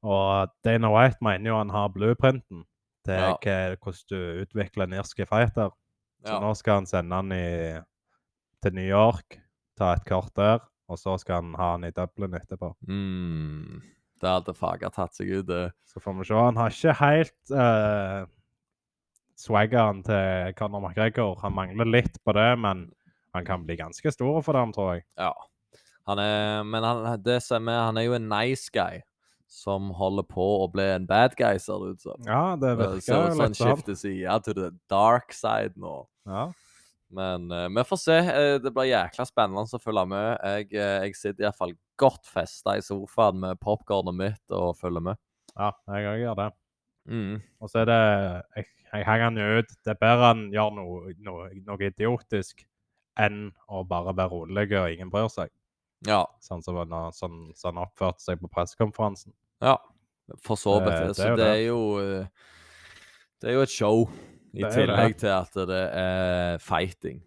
og Dana White mener jo han har blueprinten til Ja. hva- hvordan du utvikler en irsk fighter. Så Ja. nå skal han sende han i, til New York, ta et kort der, og så skal han ha han i Dublin etterpå. Mm, det hadde faga tatt seg ut, det. Så får vi se. Han har ikke helt uh, swaggeren til Conor McGregor. Han mangler litt på det, men han kan bli ganske stor for dem, tror jeg. Ja. Han er, men han, det som er, han er jo en nice guy som holder på å bli en bad guy, ser det ut som. Ja, det Det virker ser ut som han skifter side til the dark side nå. Ja. Men uh, vi får se. Eh, det blir jækla spennende å følge med. Jeg, uh, jeg sitter iallfall godt festa i sofaen med popkornet mitt og følger med. ja, jeg òg gjør det. Mm. Og så er det Jeg, jeg henger han jo ut. Det er bedre han gjør noe, noe, noe idiotisk enn å bare være rolig og ingen bryr seg. Ja. Sånn som han sånn, sånn oppførte seg på pressekonferansen. Ja. For så vidt. Det- det. det Så det er jo eh, Det er jo et show. I tillegg til at det er fighting.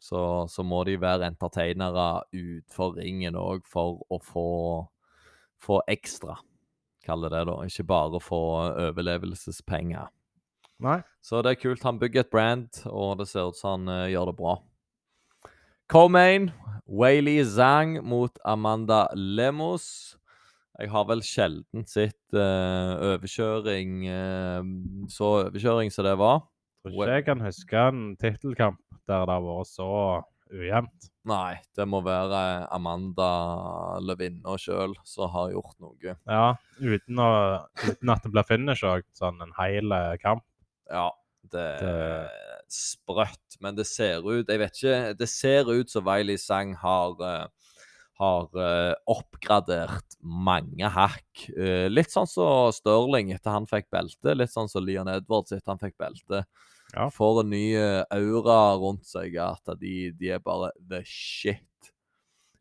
Så, så må de være entertainere utenfor ringen òg for å få, få ekstra. kaller det, da. Ikke bare få overlevelsespenger. Nei. Så det er kult. Han bygger et brand, og det ser ut som han uh, gjør det bra. Co-main, Wayley Zhang mot Amanda Lemos. Jeg har vel sjelden sett uh, overkjøring uh, Så overkjøring som det var. Tror ikke jeg kan huske en tittelkamp der det har vært så ujevnt. Nei, det må være Amanda Løvinna sjøl som har gjort noe. Ja, uten, å, uten at det blir finish òg, sånn en hel eh, kamp. Ja, det Det- sprøtt. Men det ser ut Jeg vet ikke Det ser ut som Wiley Sang har eh, har eh, oppgradert mange hakk. Eh, litt sånn som Stirling etter han fikk belte. Litt sånn som Leon Edwards etter han fikk belte. Ja. Får en ny aura rundt seg, at de, de er bare the shit.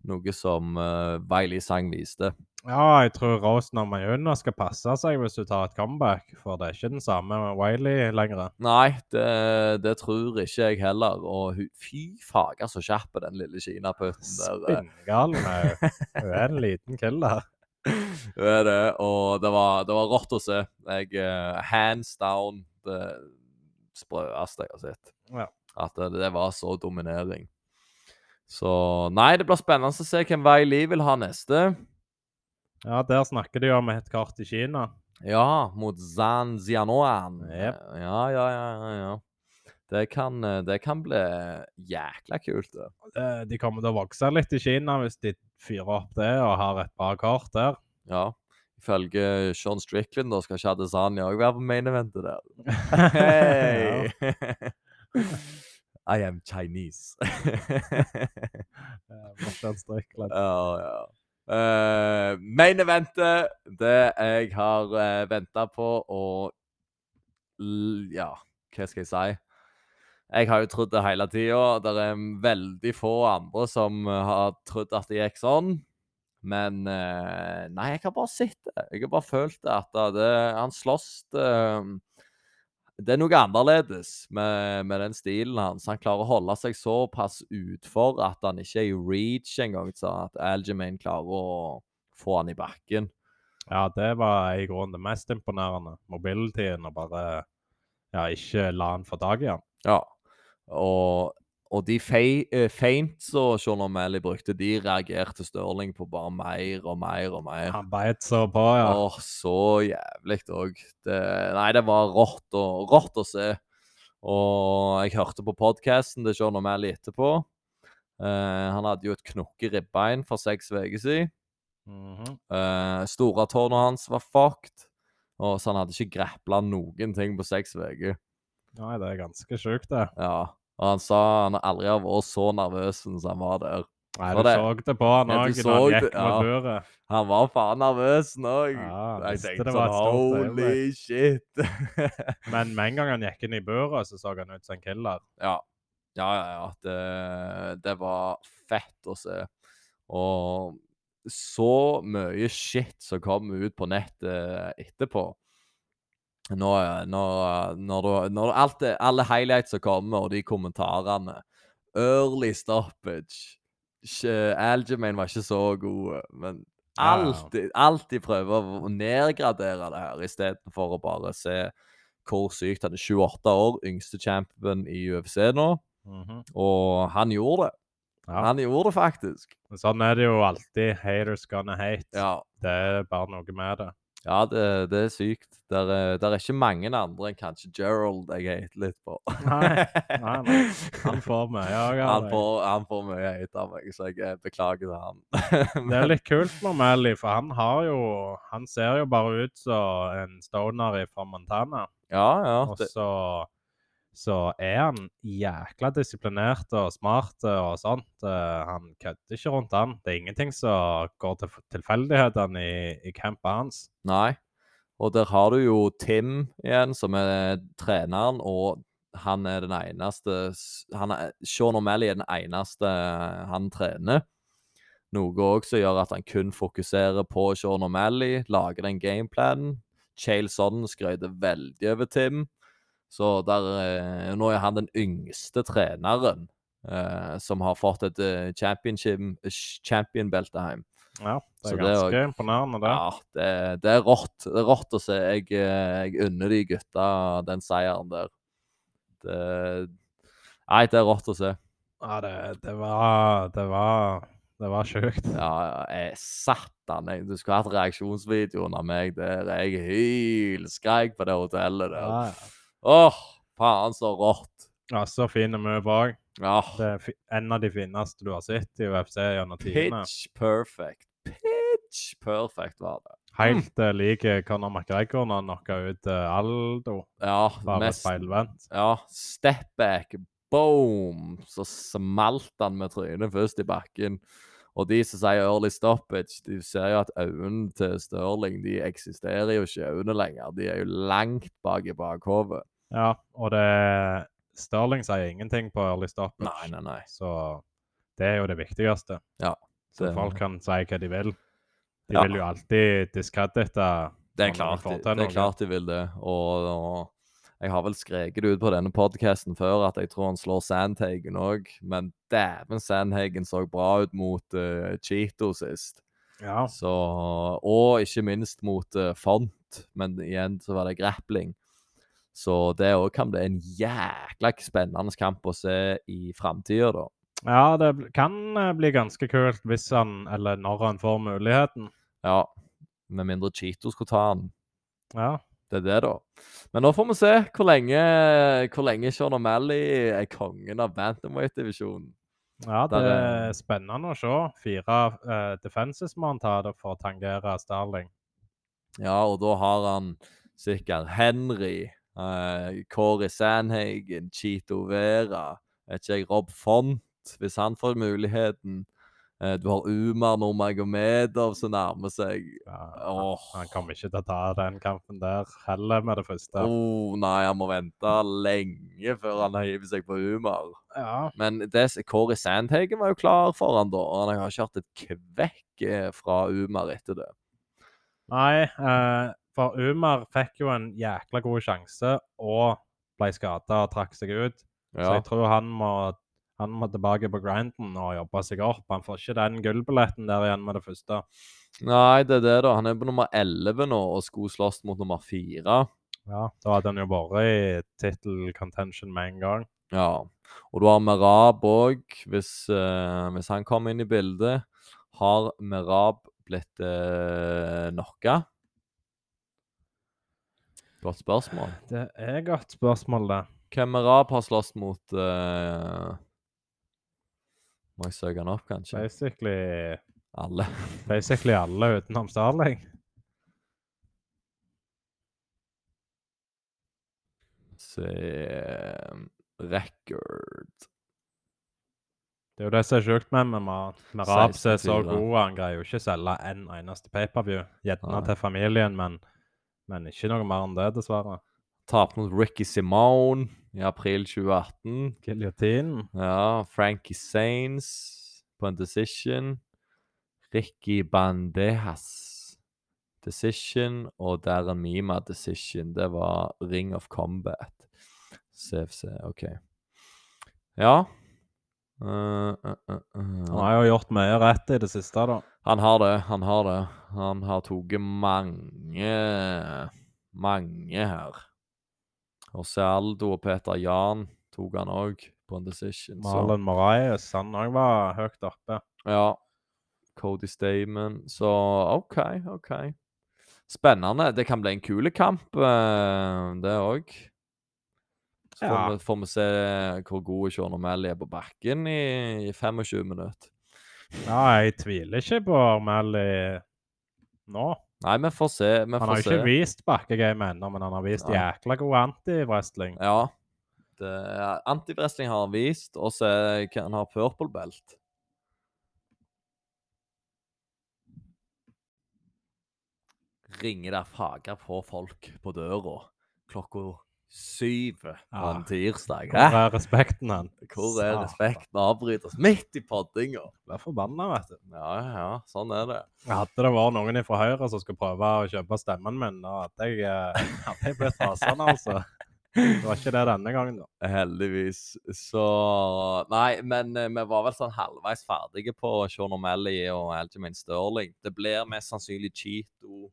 Noe som uh, Wiley Sang viste. Ja, jeg tror Rosen og Mayuna skal passe seg hvis du tar et comeback, for det er ikke den samme Wiley lenger. Nei, det, det tror ikke jeg heller. Og fy fager så kjapp den lille kinaputten der. Spinngalen Spinngal. Hun er en liten killer. Hun er det, og det var, det var rått å se. Jeg, eh, hands down det sprøeste jeg har sett. Ja. At det, det var så dominering. Så nei, det blir spennende å se hvem vei Li vil ha neste. Ja, der snakker de om et kart i Kina. Ja, mot Zan Zianoan. Yep. Ja, ja, ja, ja, ja. Det kan, eh, det kan bli jækla kult, det. Eh, De kommer til å vokse litt i Kina hvis de fyrer opp det og har et bra kart der. Ja. Ifølge Sean Strickland da skal ikke Adesanya òg være på main eventet der. Hei! I am Chinese. Eh, Morten Strickland. ja, ja. Uh, main eventet, det jeg har uh, venta på og Ja, hva skal jeg si? Jeg har jo trodd det hele tida. Det er veldig få andre som eh, har trodd at det gikk sånn. Men uh, nei, jeg har bare sett det. Jeg har bare følt det at det, han slåss det, det er noe annerledes med, med den stilen hans. Han klarer å holde seg såpass utfor at han ikke er i reach engang, sånn at Algermain klarer å få han i bakken. Ja, det var i grunnen det mest imponerende. Mobilityen og bare ja, ikke la han få tak i han. Ja. Og, og de fei- eh, feints som Sean O'Malley brukte, de reagerte Stirling på bare mer og mer og mer. Han beit så på, ja. Åh, så jævlig òg. Nei, det var rått, og, rått å se. Og jeg hørte på podkasten til Sean O'Malley etterpå. Uh, han hadde jo et knokk i ribbein for seks uker siden. Mhm. Uh, Storetårnet hans var fucked. Og så han hadde ikke grepla noen ting på seks uker. Nei, det er ganske sjukt, det. Ja. Og han sa han aldri har vært så nervøs som han var der. Nei, du det- så det på han òg så han gikk med ja. buret. Han var faen nervøs nå. Ja, jeg tenkte det var sånn stort holy shit. Men med en gang han gikk inn i buret, så så han ut som en killer. ja. Ja, ja, ja. Det, det var fett å se. Og så mye shit som kom ut på nettet etterpå. Nå, når, når, du- når alt alle highlights som kommer, og de kommentarene Early stoppage. Ikke- var ikke så god, men alltid, alltid prøve å nedgradere det her, istedenfor å bare se hvor sykt han er. 28 år, yngste champion i UFC nå. Mhm. Og han gjorde det. ja. Han gjorde det faktisk. Sånn er det jo alltid. Haters gonna hate. Ja, Det er bare noe med det. Ja det, det er sykt. Der er, der er ikke mange andre enn kanskje Gerald jeg hater litt på. Nei, nei, nei. Han får mye òg Han får, han får mye hate av meg, så jeg eh, beklager til han. Det er litt kult med Melly, for han har jo Han ser jo bare ut som en stoner fra Montana. ja, ja. Og Det, så, er han jækla disiplinert og smart og sånt. Eh, han kødder ikke rundt han. Det er ingenting som går til tilfeldighetene i, i campet hans. nei. Og der har du jo Tim igjen, som er treneren, og han er den eneste han er, Sean O'Malley er den eneste han trener. Noe òg som gjør at han kun fokuserer på Sean O'Malley, lager den gameplanen. Chael Sonnen skrøyter veldig over Tim. Så der, eh, nå er han den yngste treneren eh, som har fått et eh, championship, champion-belte hjem. Ja, det Så er det er ganske imponerende, det. Ja, det, det er rått. Det er rått å se. Jeg, eh, jeg unner de gutta den seieren der. Det Nei, det er rått å se. Ja, det, det var Det var det var sjukt. Ja, jeg satan. Jeg, du skulle hatt reaksjonsvideoen av meg der jeg hylskreik på det hotellet der. Ja, ja. Åh, faen så rått. ja, så fin move òg. Ja, Det er en av de fineste du har sett i UFC gjennom tidene. pitch perfect. Pitch perfect var det. Helt uh, lik Conor McGregor når han knocka ut eh, Aldo. Ja, Bare mest feilvendt. Ja, step back, boom! Så smalt han med trynet først i bakken. Og de som sier early stoppage, de ser jo at øynene til Stirling de eksisterer jo ikke øynene lenger. De er jo langt bak i bakhodet. Ja, og det Sterling sier ingenting på early stoppage. Nei, nei, nei. Så det er jo det viktigste. Ja, Så det- folk kan si hva de vil. De Ja. vil jo alltid diskredite Det er de klart, får de, til det er noe. klart de vil det. Og, og jeg har vel skreket ut på denne podkasten før at jeg tror han slår Sandhagen òg, men dæven Sandhagen så bra ut mot uh, Cheeto sist. Ja. Så, og ikke minst mot eh, Font, men igjen så var det grappling. Så det òg kan bli en jækla spennende kamp å se i framtida, da. ja, det kan eh, bli ganske kult hvis han, eller når han får muligheten. Ja, med mindre Cheeto skulle ta han. Ja. Det er det, da. Men nå får vi se hvor lenge, hvor lenge Sean O'Malley er kongen av bantamweight-divisjonen. ja, det Der er- spennende å se. Fire uh, defenses må han ta det for å tangere Starling. Ja, og da har han sikkert Henry, eh, Corey Sandhagen, Cheeto Vera, vet ikke jeg, Rob Font, hvis han får muligheten. Uh, du har Umar Nurmagomedov som nærmer seg. Ja, oh. Han kommer ikke til å ta den kampen der heller med det første. Oh, nei, han må vente lenge før han hiver seg på Umar. Ja. Men des, Corey Sandhagen var jo klar for han da, og han har ikke hatt et kvekk eh, fra Umar etter det. Nei, eh, for Umar fikk jo en jækla god sjanse og ble skada og trakk seg ut. Så jeg tror han må, han må tilbake på grinden og jobbe seg opp. Han får ikke den gullbilletten der igjen med det første. Nei, det er det, da. Han er på nummer 11 nå og skulle slåss mot nummer 4. Ja, Da hadde han jo vært i tittel contention med en gang. Ja. Og du har Merab òg, hvis, uh, hvis han kommer inn i bildet. Har Merab blitt uh, knocka? Godt spørsmål. Det er godt spørsmål, det. Hvem Merab har slåss mot eh, Må jeg søke han opp, kanskje? Basically, Alle. basically alle utenom Starling. Se Record. Det er jo det som er sjukt med med med Rab, som er så 16-4. god. Han greier jo ikke selge en eneste pay-per-view. Gjerne Nei. til familien, men, men ikke noe mer enn det, dessverre. Tapte mot Ricky Simone i april 2018. Giljotinen. Ja, Frankie Sains på en decision. Ricky Bandejas decision og Darren Mima decision. Det var Ring of Combat. CFC, OK. Ja. Uh, uh, uh. Han har jo gjort mye rett i det siste, da. Han har det, han har det. Han har tatt mange Mange her. Og Aldo og Peter Jan tok han òg på en decision. Marlon Marais, han òg var høyt oppe. Ja. Cody Stamen. Så OK, OK. Spennende. Det kan bli en kul kamp, eh, det òg. Så får, Ja. vi, får vi se hvor god Sean O'Malley er på bakken i, i 25 minutter. Ja, jeg tviler ikke på O'Malley nå. Nei, vi får se. Vi Han får har jo se. ikke vist bakkegame ennå, men han har vist Ja. jækla god anti-wrestling. Ja. Anti-wrestling har han vist, og så kan han ha purple belt. Ringer der fager på folk på døra klokka syv på Ja. en tirsdag. Hvor er respekten hen? Hvor er respekten avbrytes midt i poddinga? Blir forbanna, vet du. Ja, ja, sånn er det. Hadde det vært noen fra Høyre som skulle prøve å kjøpe stemmen min, da hadde jeg, at hadde jeg blitt rasende, altså. Det var ikke det denne gangen, da. Heldigvis. Så Nei, men eh, vi var vel sånn halvveis ferdige på Sean O'Malley og Algemin Sterling. Det blir mest sannsynlig Cheeto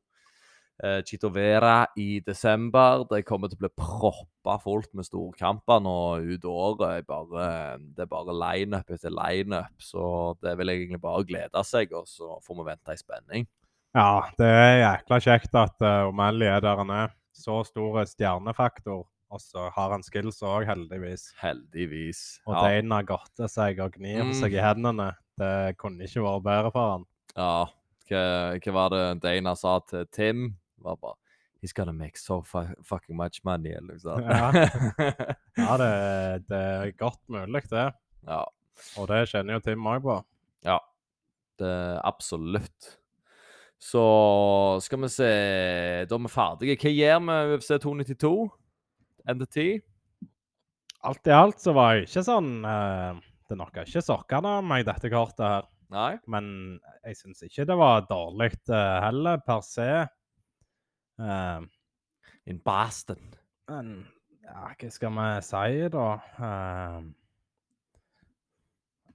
eh, Chito Vera i desember. Det kommer til å bli proppa fullt med storkamper nå ut året. Bare, det er bare lineup etter lineup, så det vil egentlig bare glede seg, og så får vi vente i spenning. Ja, det er jækla kjekt at uh, O'Malley er der han er. Så stor stjernefaktor. Og så har han skills òg, heldigvis. Heldigvis. Og ja. Dana godter seg og gnir Mm. seg i hendene. Det kunne ikke vært bedre for han. ja. Hva, hva var det Dana sa til Tim? Var bare He's gonna make so fucking much money, sånt. Ja. Ja, det, det er godt mulig, det. ja. Og det kjenner jo Tim òg på. Ja, det er absolutt. Så skal vi se Da er vi ferdige. Hva gjør vi UFC 292? NDT? Alt i alt så var jeg ikke sånn eh, Det knocka ikke sokkene av meg, dette kortet her. Nei? Men jeg syns ikke det var dårlig eh, heller, per se. Eh, In Boston. men ja, hva skal vi si, da? Uh,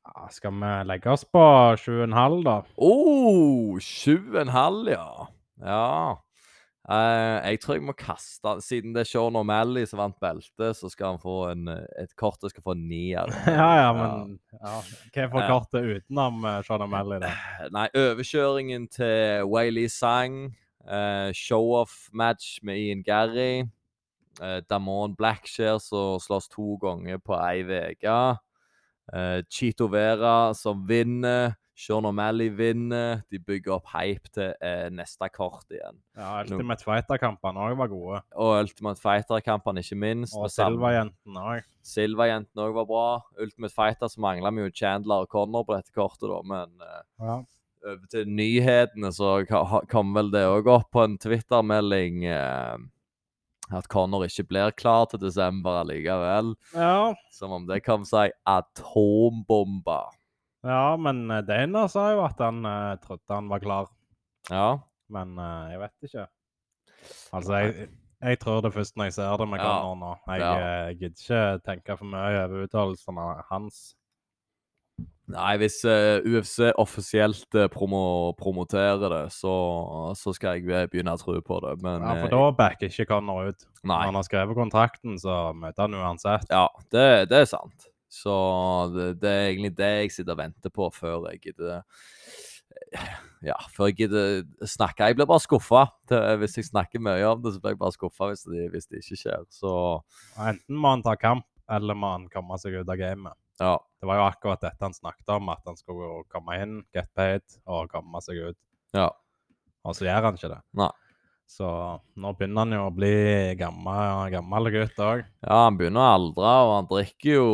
ja, skal vi legge oss på 7,5, da? Oh, og en halv, ja. Ja. Uh, jeg tror jeg må kaste Siden det er Sean O'Malley som vant beltet, så skal han få en, eh, et kort jeg skal få en nier. ja, ja, men ja. Hva får kortet utenom uh, Sean O'Malley, da? Nei, overkjøringen til Wayley Sang. Eh, Show-off-match med Ian Gary. Uh, Damon Blackshare som slåss to ganger på ei uke. Uh, Chito Vera som vinner. Sean O'Malley vinner. De bygger opp hype til eh, neste kort igjen. Ja, Ultimate Fighter-kampene òg var gode. Og Ultimate Fighter-kampene, ikke minst. Og Silva-jentene òg. Silva-jentene òg var bra. Ultimate Fighter så mangla vi jo Chandler og Connor på dette kortet, da, men eh, Ja. Over til nyhetene, så kom vel det òg opp på en Twitter-melding eh, at Connor ikke blir klar til desember allikevel. ja. Som om det kan si atombombe. Ja, men eh, Dana sa jo at han eh, trodde han var klar. Ja. Men eh, jeg vet ikke. Altså, jeg, jeg tror det først når jeg ser det med Ja. Connor nå. Jeg, Ja. eh, jeg gidder ikke tenke for mye over uttalelsene hans. Nei, hvis uh, UFC offisielt uh, promo promoterer det, så, så skal jeg begynne å tro på det. Men Ja, For eh, da backer ikke Connor ut. Nei. Når han har skrevet kontrakten, så møter han uansett. Ja, det, det er sant. Så det, det er egentlig det jeg sitter og venter på før jeg gidder Ja, før jeg gidder snakke. Jeg blir bare skuffa. Hvis jeg snakker mye om det, så blir jeg bare skuffa hvis, det- hvis det ikke skjer. Så Enten må han ta kamp, eller må han komme seg ut av gamet. Ja. Det var jo akkurat dette han snakket om, at han skulle komme inn, get paid og komme seg ut. ja. Og så gjør han ikke det. Nei. Så nå begynner han jo å bli gammel, gammel gutt òg. Ja, han begynner å aldre, og han drikker jo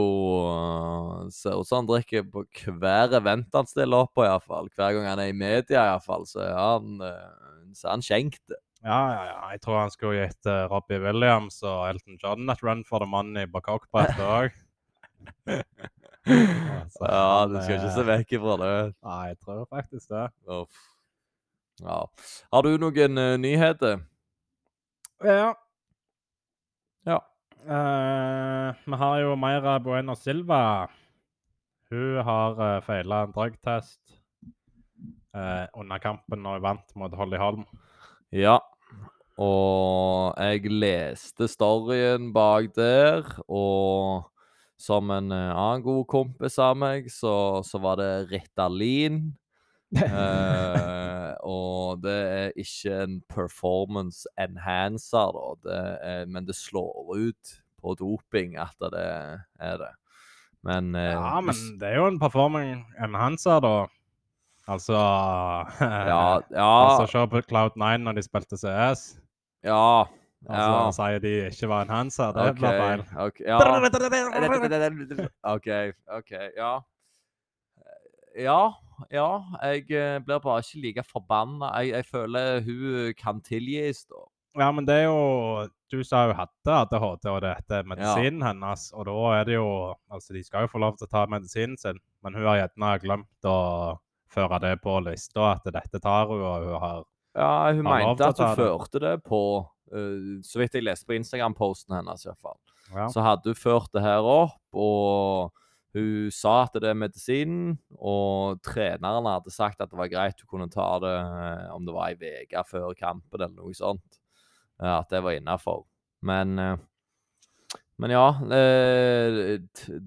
øh, Ser ut som han drikker på hver event han stiller opp på, iallfall. Hver gang han er i media, iallfall, så er han, øh, så er han skjenkt. Ja, ja, ja. Jeg tror han skulle gitt eh, Robbie Williams og Elton John et run for the money på cockbrettet òg. Ja, du skal ikke se vekk ifra det. Nei, jeg tror faktisk det. Uff. Ja. Har du noen uh, nyheter? Ja. Ja. Uh, vi har jo Meira Bueno Silva. Hun har uh, feila en dragtest uh, under kampen når hun vant mot Holly Holm. Ja. Og jeg leste storyen bak der, og som en eh, annen god kompis av meg, så, så var det Ritalin. uh, og det er ikke en performance enhancer. Det er, men det slår ut på doping at det er det. Men, uh, Ja, men det er jo en performance enhancer, da. Altså ja, ja, Altså, Se på Cloud9 når de spilte CS. ja, Altså, ja. Sier de ikke var en enhancer. Det blir feil. ok, ja. OK, OK, ja. Ja, ja. Jeg eh, blir bare ikke like forbanna. Jeg, jeg føler hun kan tilgis, da. Ja, men det er jo Du sa hun hadde ADHD, og dette er medisinen hennes. Og da er det jo Altså, de skal jo få lov til å ta medisinen sin, men hun har gjerne glemt å føre det på lista at dette tar hun, og hun har Ja, hun Har mente at hun førte det på Så vidt jeg leste på Instagram-posten hennes, iallfall, ja. Så hadde hun ført det her opp, og Hun sa at det er medisinen, og treneren hadde sagt at det var greit hun kunne ta det eh, om det var ei uke før kampen eller noe sånt. Eh, At det var innafor. Men eh, Men ja. eh,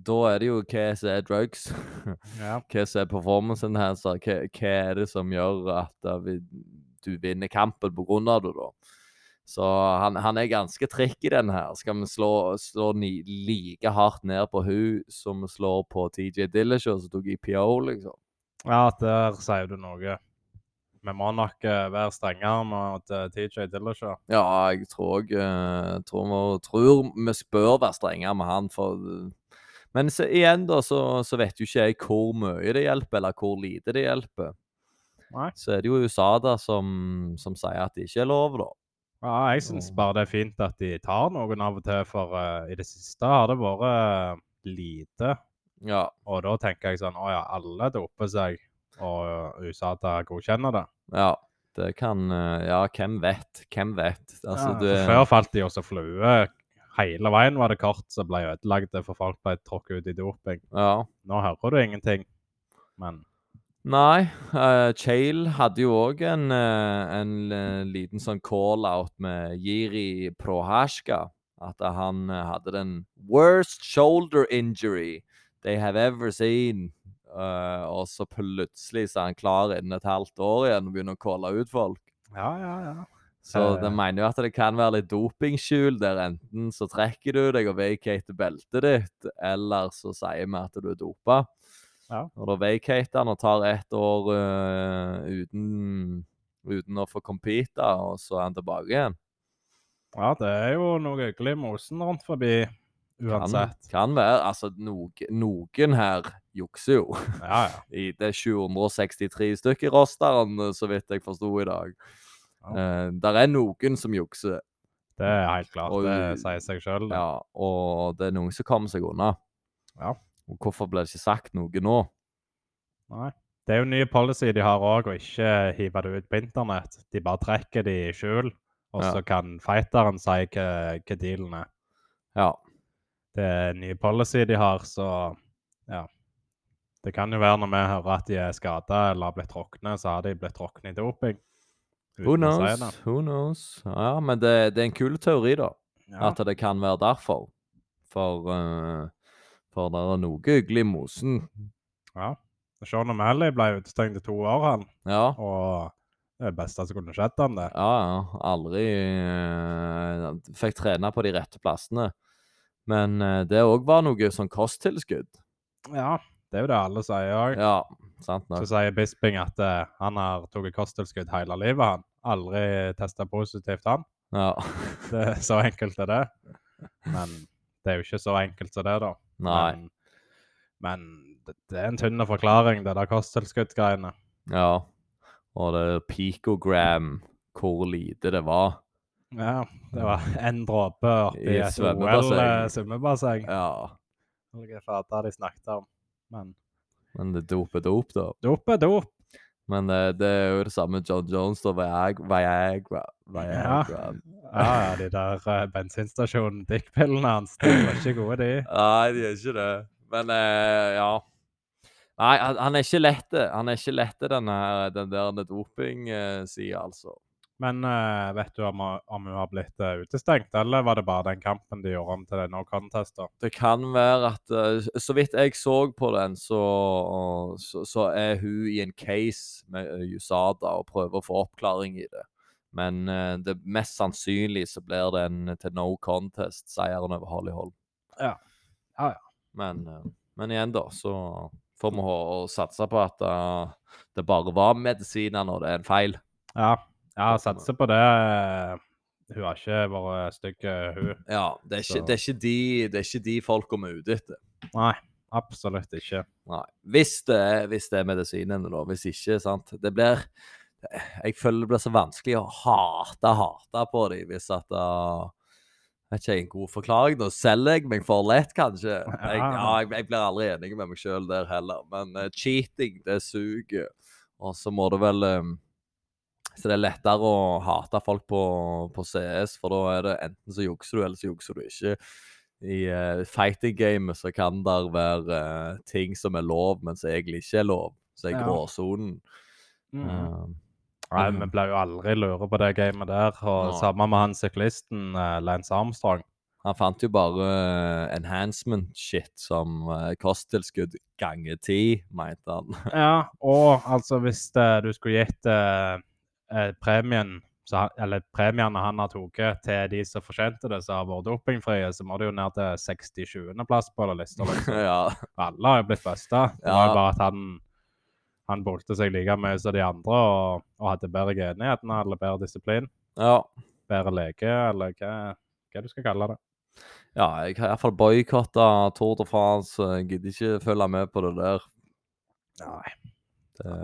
Da er det jo hva som er drugs. Ja. hva som er performancen enhancer. Hva, hva er det som gjør at eh, du vinner kampen på grunn av det, da? Så han, han er ganske trikk i den her. Skal vi slå, slå ni, like hardt ned på hun som vi slår på TJ Dillashaw, som tok IPO, liksom? ja, der sier du noe. Vi må nok eh, være strengere mot eh, TJ Dillashaw. Ja, jeg tror òg tror, vi- tror vi bør være strengere med han, for Men så, igjen, da, så, så vet jo ikke jeg hvor mye det hjelper, eller hvor lite det hjelper. Nei. Så er det jo USADA som, som sier at det ikke er lov, da. Ja, jeg syns bare det er fint at de tar noen av og til, for uh, i det siste har det vært eh, lite. Ja. Og da tenker jeg sånn Å ja, alle doper seg, og USA tar godkjenner det. Ja, det kan eh, Ja, hvem vet? Hvem vet? Altså, ja, du for Før falt de også flue. Hele veien var det kort som ble ødelagt, for folk ble tråkket ut i doping. Ja. Nå hører du ingenting. Men Nei, uh, Chale hadde jo òg en, uh, en eh, liten sånn call-out med Jiri Prohashka. At han uh, hadde den worst shoulder injury they have ever seen. Uh, og så plutselig så er han klar innen et halvt år igjen og begynner å calle ut folk. ja, ja, ja. Så Eh. de mener jo at det kan være litt dopingskjul der. Enten så trekker du deg og vacater beltet ditt, eller så sier vi at du er dopa. Ja. Og da vacater han og tar ett år uh, uten, uten å få compete, og så er han tilbake igjen. Ja, det er jo noe hyggelig mosen rundt forbi uansett. kan være. Altså, noen, noen her jukser jo. Ja, ja. I, det er 763 stykker i rosteren, så vidt jeg forsto i dag. Ja. Uh, der er noen som jukser. Det er helt klart. Og- Det sier seg sjøl. Ja, og det er noen som kommer seg unna. Ja. Og hvorfor ble det ikke sagt noe nå? Nei. Det er jo ny policy de har òg, å ikke hive det ut på internett. De bare trekker det i skjul, og Ja. så kan fighteren si hva, hva dealen er. Ja. Det er en ny policy de har, så ja. Det kan jo være når vi hører at de er skada eller har blitt tråkne, så har de blitt tråkne i doping. Who knows? si? Who knows? Ja, men det, det er en kul teori, da. Ja. At det kan være derfor. For, eh, for det er noe hyggelig i mosen. ja. Sean O'Malley ble utestengt i to år, han. Ja. Og det er det beste som kunne skjedd han, det. Ja, ja. Aldri uh, Fikk trene på de rette plassene. Men uh, det òg var noe sånn kosttilskudd. Ja, det er jo det alle sier òg. Ja, sant Så sier Bisping at uh, han har tatt kosttilskudd hele livet, han. Aldri testa positivt, han. Ja. Det Så enkelt er det. Men det er jo ikke så enkelt som det, da. Nei. Men, men det, det er en tynn forklaring, det der kosttilskudd-greiene. Ja. Og det picogram, hvor lite det var. Ja, det var én dråpe oppi et. OL-svømmebasseng. Ja. Noe fader de snakket om. Men Men det dop er dop, da. dop er dop. Men det, det er jo det samme med John Jones og Viagra. Viagra. Viagra. Ja, ja, de der uh, bensinstasjon-dickpillene hans, de var ikke gode, de. Nei, de er ikke det. Men uh, ja. Nei, han, han er ikke lette. Han er ikke lette, den, her- den der doping-sida, altså. Men uh, vet du om, om hun har blitt uh, utestengt, eller var det bare den kampen de gjorde om til no contest? da? Det kan være at uh, Så vidt jeg så på den, så, så, så er hun i en case med USADA og prøver å få oppklaring i det. Men det mest sannsynlig så blir det en til no contest-seieren over Holly Holm. Ja. Ja, ja. Men, men igjen, da, så får vi satse på at det bare var medisiner når det er en feil. Ja, ja satser på det. eh, Hun har ikke vært stygg, eh, hun. Ja, det er ikke, det er ikke de, det er ikke de folka vi er ute etter. Nei, absolutt ikke. Nei. Hvis det er, hvis det er medisinene, da. Hvis ikke, sant. Det blir Jeg føler det blir så vanskelig å hate, hate på dem hvis at uh, Vet ikke, en god forklaring. Da selger jeg meg for lett, kanskje. Jeg, ja, jeg, jeg blir aldri enig med meg sjøl der heller. Men eh, cheating, det suger. Og så må det vel um, Så det er lettere å hate folk på, på CS, for da er det enten så jukser du, eller så jukser du ikke. i uh, fighting-gamet så kan det være uh, ting som er lov, men som egentlig ikke er lov. Så er Ja. gråsonen. Mm. Eh, Nei, vi ble jo aldri lure på det gamet der. Og Nei. samme med han syklisten uh, Lance Armstrong. han fant jo bare eh, enhancement shit som uh, kosttilskudd ganger ti, mente han. Ja, og altså hvis eh, du skulle gitt eh, eh, premien så, eller premiene han har tatt til de som fortjente det, som har vært dopingfrie, så må det jo ned til 60-20.-plass på den lista. Liksom. ja. Alle har jo blitt busta. Det var jo bare at han han bolte seg like mye som de andre og, og hadde bedre genigheter eller bedre disiplin. ja. Bedre lege, eller hva, hva du skal kalle det. Ja, jeg har iallfall boikotta Tour de France. Jeg gidder ikke følge med på det der. Nei. Det,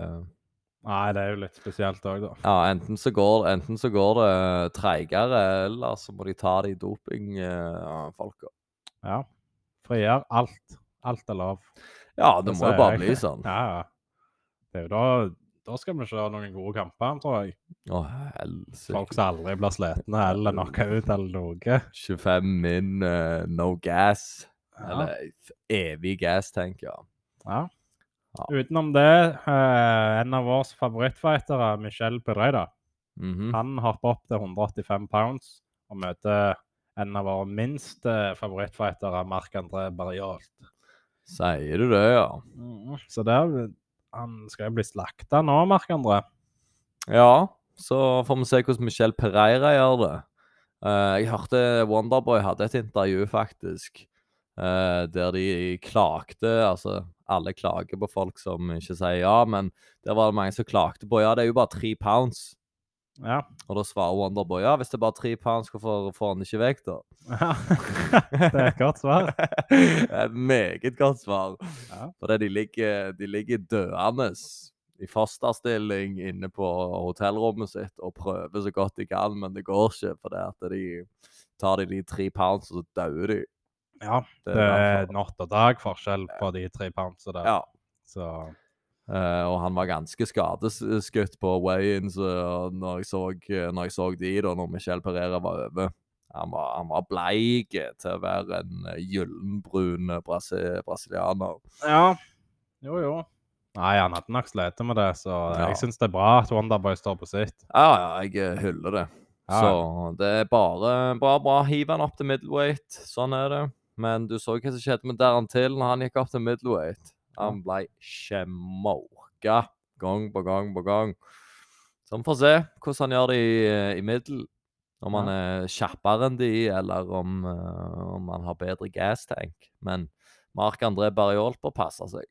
Nei, det er jo litt spesielt òg, da. ja, enten så går, enten så går det treigere, eller så må de ta de dopingfolka. Ja. Frigjør alt. Alt er lov. Ja, det må jo bare jeg. bli sånn. Ja, ja. Da Da skal vi se noen gode kamper, tror jeg. Å, Folk som aldri blir slitne eller knocka ut eller noe. 25 min, uh, no gas. Ja. Eller evig gas, tenker jeg. Ja. Ja. Utenom det, eh, en av våre favorittfightere, Michel Pereira, -hmm. han hopper opp til 185 pounds og møter en av våre minste favorittfightere, Marc-André Barriolt. Sier du det, ja? Så der, han skal jo bli slakta nå, Marc-André. Ja, så får vi se hvordan Michel Pereira gjør det. Eh, jeg hørte Wonderboy hadde et intervju, faktisk, eh, der de klagde Altså, alle klager på folk som ikke sier ja, men der var det mange som klagde på ja, det er jo bare tre pounds. Ja. Og da svarer Wonderboy ja, hvis det er bare tre pounds, hvorfor får han ikke vekk, da? det er et godt svar. Et meget godt svar. Ja. Fordi de ligger, de ligger døende i fosterstilling inne på hotellrommet sitt og prøver så godt de kan, men det går ikke. For det at de tar de de tre pounds, og så dauer de. Ja, Det det er natt og dag forskjell på de tre poundsa der. Ja. Så Uh, og han var ganske skadeskutt på weigh-ins uh, når, jeg så- når jeg så de, da, når Michel Pereira var over. Han var, han var bleik til å være en eh, gyllenbrun eh, brasi brasilianer. Ja. Jo, jo. Nei, han hadde nok slitt med det, så Ja. jeg syns det er bra at Wonderboy står på sitt. Ja, ja, jeg eh, hyller det. Ja. Så det er bare bra, bra. Hiv han opp til middleweight. Sånn er det. Men du så hva som skjedde med Darren Till når han gikk opp til middleweight. Han ble skjemmåka gang på gang på gang. Så vi får se hvordan han gjør det i, eh, i middel. Om han er kjappere enn de, eller om, eh, om han har bedre gastank. Men Mark André Barriol bør passe seg.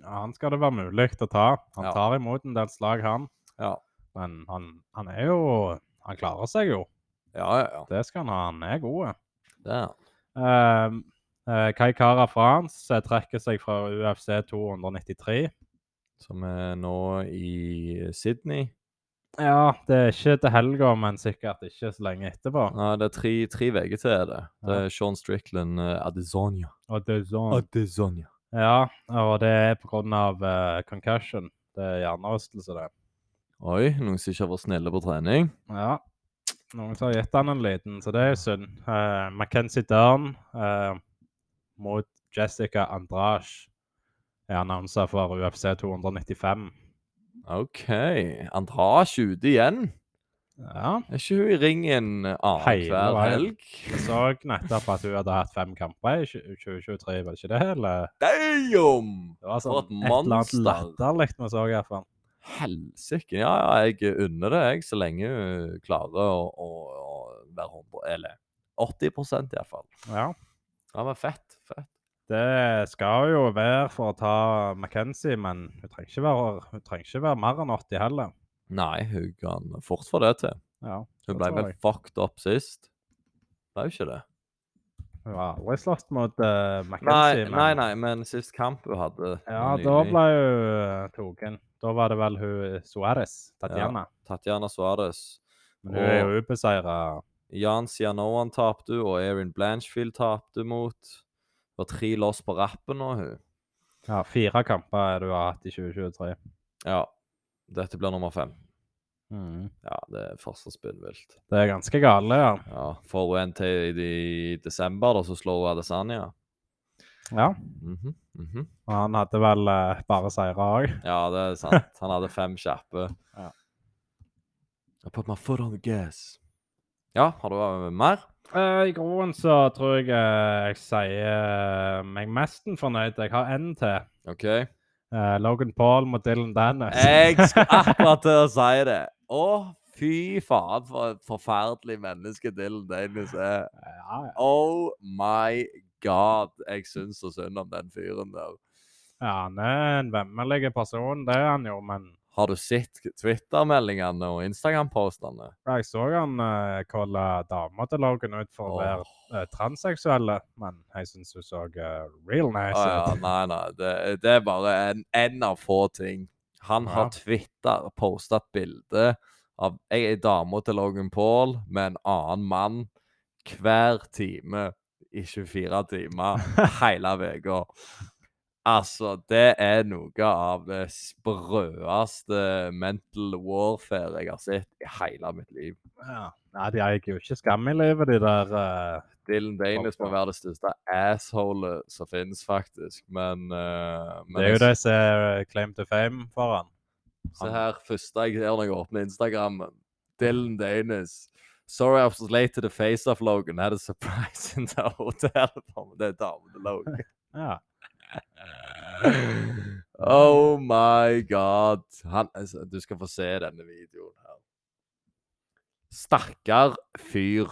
Ja, han skal det være mulig å ta. Han Ja. tar imot en del slag, han. Ja, Men han, han er jo Han klarer seg jo. ja, ja. ja. Det skal han ha. Han er god. Det er han. Um, Kai Kara France eh, trekker seg fra UFC 293. Som er nå i Sydney. Ja, det er ikke til helga, men sikkert ikke så lenge etterpå. Nei, det er tre, uker til er det. Det er Sean Strickland uh, sånn. Adesonia. Ja, og det er på grunn av eh, concussion. Det er hjernerystelse, det. Oi, noen som ikke har vært snille på trening? Ja. Noen som har gitt han en liten, så det er jo synd. Uh, Mackenzie Dern eh, mot Jessica Andrage er annonsa for UFC 295. OK. Andrage ute igjen. Ja. Er ikke hun i ringen annenhver helg? Jeg så nettopp at hun hadde hatt fem kamper i 2023, var det ikke det? Eller? Damn! Det var For sånn et et eller annet monster. latterlig vi så, iallfall. Helsike. Ja, ja, jeg unner det, jeg, så lenge hun klarer å, å, å være 100 Eller 80% iallfall. Ja. Ja, men fett. Fett. Det skal jo være for å ta McKenzie, men hun trenger ikke være, hun trenger ikke være mer enn 80 heller. Nei, hun kan fort få det til. Ja, Hun ble vel fucked up sist. Ble jo ikke det? Hun har aldri slåss mot uh, Nei, men... nei, nei, men sist kamp hun hadde Ja, nylig, da ble hun uh, tatt. Da var det vel hun Suárez, Tatjana. Tatjana Suárez. Men hun er Og- jo ubeseira. Jan Sianoan tapte hun, og Erin Blanchfield tapte mot. Det var tre loss på rappen nå, hun. Ja, fire kamper er du har hatt i 2023. Ja. Dette blir nummer fem. Mm. Ja, det er fortsatt spinnvilt. Det er ganske gale, ja. Ja, Får hun en til i, desember, da, så slår hun Adesanya. ja. Mhm, mhm. Og han hadde vel eh, bare seire òg. Ja, det er sant. Han hadde fem kjappe. Ja. I put my foot on the gas. Ja, har du uh, mer? I groen så tror jeg uh, jeg sier uh, meg mesten fornøyd. Jeg har en til. OK. Eh, Logan Paul mot Dylan Dennis. Jeg skulle akkurat til å si det. Å, fy faen, for et forferdelig menneske Dylan Dennis er. ja, ja. Oh my god. Jeg syns så synd om den fyren der. ja, han er en vemmelig person, det er han jo, men Har du sett Twitter-meldingene og Instagram-postene? jeg så han uh, kalle dama til Logan ut for å være uh, transseksuelle, men jeg syns hun så uh, real nice Å ja, nei, nei. Det, det er bare en, en av få ting. Han har Ja. har Twitter posta bilde av ei dame til Logan Paul med en annen mann hver time i 24 timer hele uka. Altså, det er noe av det sprøeste mental warfare jeg har sett i hele mitt liv. Ja. Nei, de eier jo ikke skam i livet, de der uh... Dylan Danis må være det største assholet som finnes, faktisk. Men, uh, men Det er jo det som er claim to fame for han. Se her, første jeg ser når jeg åpner Instagrammen. Dylan Danis. Sorry I was late to the face-off, Logan. Had a surprise in the hotel. Det er damen til Logan. Ja. Oh my god. Han, altså, du skal få se denne videoen her. Stakkar fyr.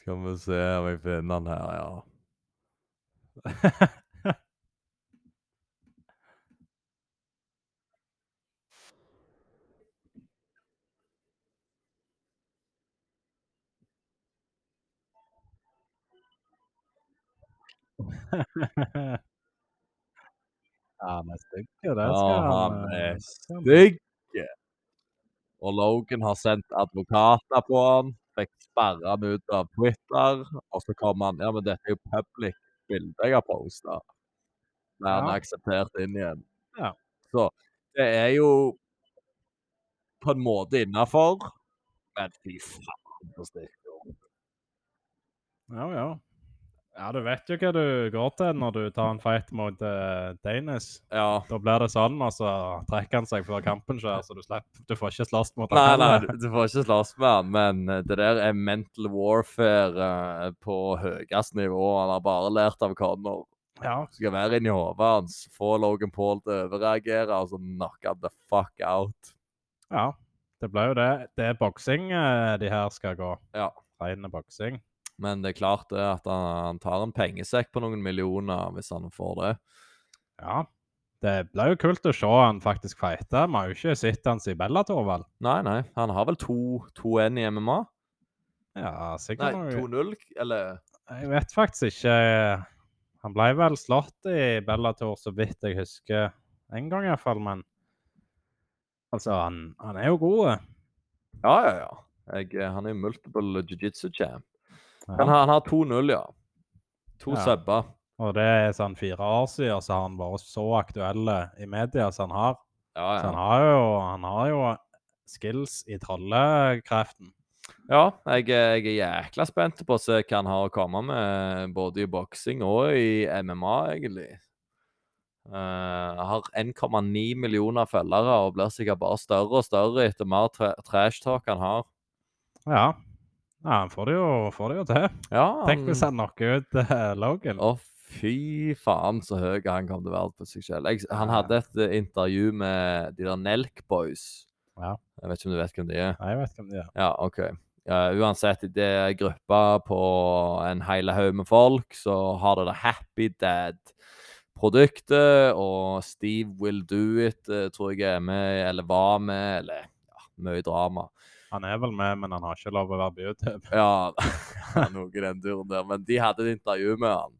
Skal vi se om jeg finner han her, ja. han er stygg. Det Ja, skal han eh, er stygg. Og Logan har sendt advokater på han. Fikk sperra han ut av Twitter. Og så kom han Ja, men dette er jo public bilde jeg har posta. Ble han Ja. akseptert inn igjen. Ja. Så det er jo på en måte innafor. Men fy faen, så stygt. Ja, ja. Ja, du vet jo hva du går til når du tar en fight mot uh, Danis. Ja. Da blir det sånn, og så trekker han seg før kampen skjer, så du slipper Du får ikke slåss mot han nei, nei, du du får ikke slåss med han, men eh, det der er mental warfare uh, på høyest nivå. Han har bare lært av Connor. Ja, Skal være inni hodet hans, få Logan Paul til å overreagere, og så knocke han the fuck out. ja. Det ble jo det. Det er boksing uh, de her skal gå. Ja. Rein boksing. Men det er klart det at han, han tar en pengesekk på noen millioner hvis han får det. Ja. Det ble jo kult å se han faktisk fighte. Vi har jo ikke sett han i Bellator, vel? Nei, nei. Han har vel 2-1 i MMA? Ja, Nei, sikkert noe. 2-0, eller? Jeg vet faktisk ikke. Han ble vel slått i Bellator, så vidt jeg husker. En gang iallfall, men Altså, han, han er jo god. Ja, ja, ja. Jeg, eh, han er jo multiple jiu-jitsu champ. Ja. Han har, han har 2-0, ja. To Ja. subber. Og det er sånn fire år siden, så har han vært så aktuell i media som han har. Ja, Så han har jo, han har jo skills i trollekreften. ja jeg, jeg er jækla spent på å se hva han har å komme med, både i boksing og i MMA, egentlig. Uh, har 1,9 millioner følgere og blir sikkert bare større og større etter mer tra trash talk han har. Ja. Ja han får det jo, får det jo til. Ja, Tenk hvis han knocker ut uh, Logan. Å, fy faen så høy han kom til å være på seg selv. Jeg, han hadde et uh, intervju med de der Nelk Boys. Ja. Jeg vet ikke om du vet hvem de er? Nei, jeg vet hvem de er. Ja, OK. Uh, uansett, det er gruppa på en hel haug med folk, så har dere Happy Dad-produktet, og Steve Will Do It eh, tror jeg er med, eller var med, eller ja, mye drama. Han er vel med, men han har ikke lov å være på YouTube. Ja, noe i den duren der. Men de hadde et intervju med han,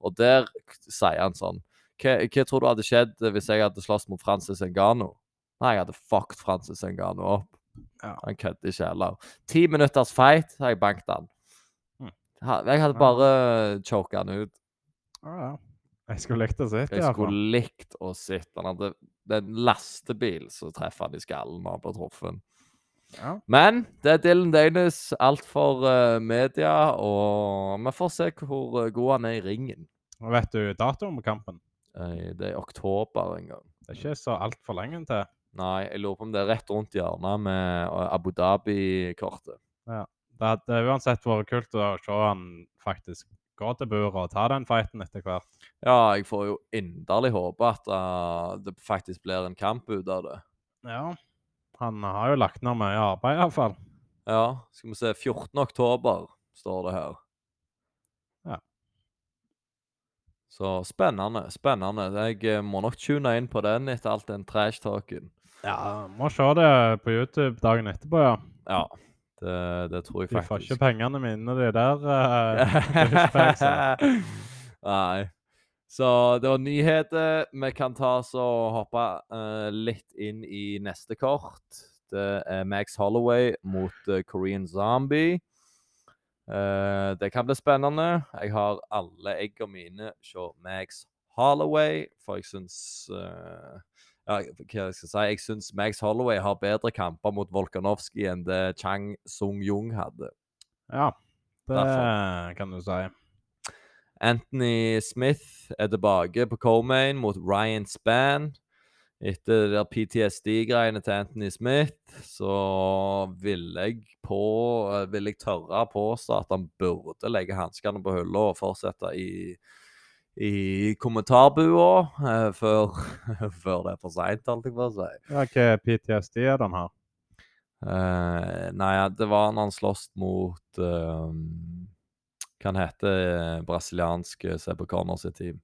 og der sier han sånn Hva, hva tror du hadde skjedd hvis jeg hadde slåss mot Francis Engano? Nei, jeg hadde fucked Francis Engano opp. Ja. Han kødder ikke heller. Ti minutters fight, har jeg banket han. Mm. Jeg hadde bare choka han ut. Ja. Jeg skulle likt å se det. Jeg skulle likt å sitte. Han hadde en lastebil som treffer han i skallen han ble truffet. Ja. Men det er Dylan Danes, alt for eh, media, og vi får se hvor eh, god han er i ringen. Og Vet du datoen på kampen? Det er i oktober en gang. Det er ikke så altfor lenge til. Nei, jeg lurer på om det er rett rundt hjørnet med eh, Abu Dhabi-kortet. Ja. Det hadde uansett vært kult å se han faktisk gå til buret og ta den fighten etter hvert. Ja, jeg får jo inderlig håpe at uh, det faktisk blir en kamp ut av det. Ja. Han har jo lagt ned mye arbeid, iallfall. Ja, skal vi se 14. oktober står det her. Ja. Så spennende, spennende. Jeg eh, må nok tune inn på den etter alt den trash-talken. Ja, må se det på YouTube dagen etterpå, ja. Ja, det, det tror jeg faktisk. De får ikke pengene mine, de der. Uh. Nei. Så det var nyheter. Vi kan ta oss og hoppe uh, litt inn i neste kort. Det er Max Holloway mot uh, Korean Zombie. Uh, det kan bli spennende. Jeg har alle eggene mine hos Max Holloway, for jeg syns ja, hva jeg si? Jeg syns Max Holloway har bedre kamper mot Volkanovski enn det Chang Sung-Jung hadde. Ja, det Derfor. kan du si. Anthony Smith er tilbake på co-main mot Ryan Spann. Etter det der PTSD-greiene til Anthony Smith, så vil jeg på eh, Vil jeg tørre på påstå at han burde legge hanskene på hylla og fortsette i i kommentarbua uh, før, før det er for seint, holdt jeg på å si. Ja, Hva PTSD er den her? Uh, nei, det var når han sloss mot uh, Hva han heter brasilianske som er på corner sitt team?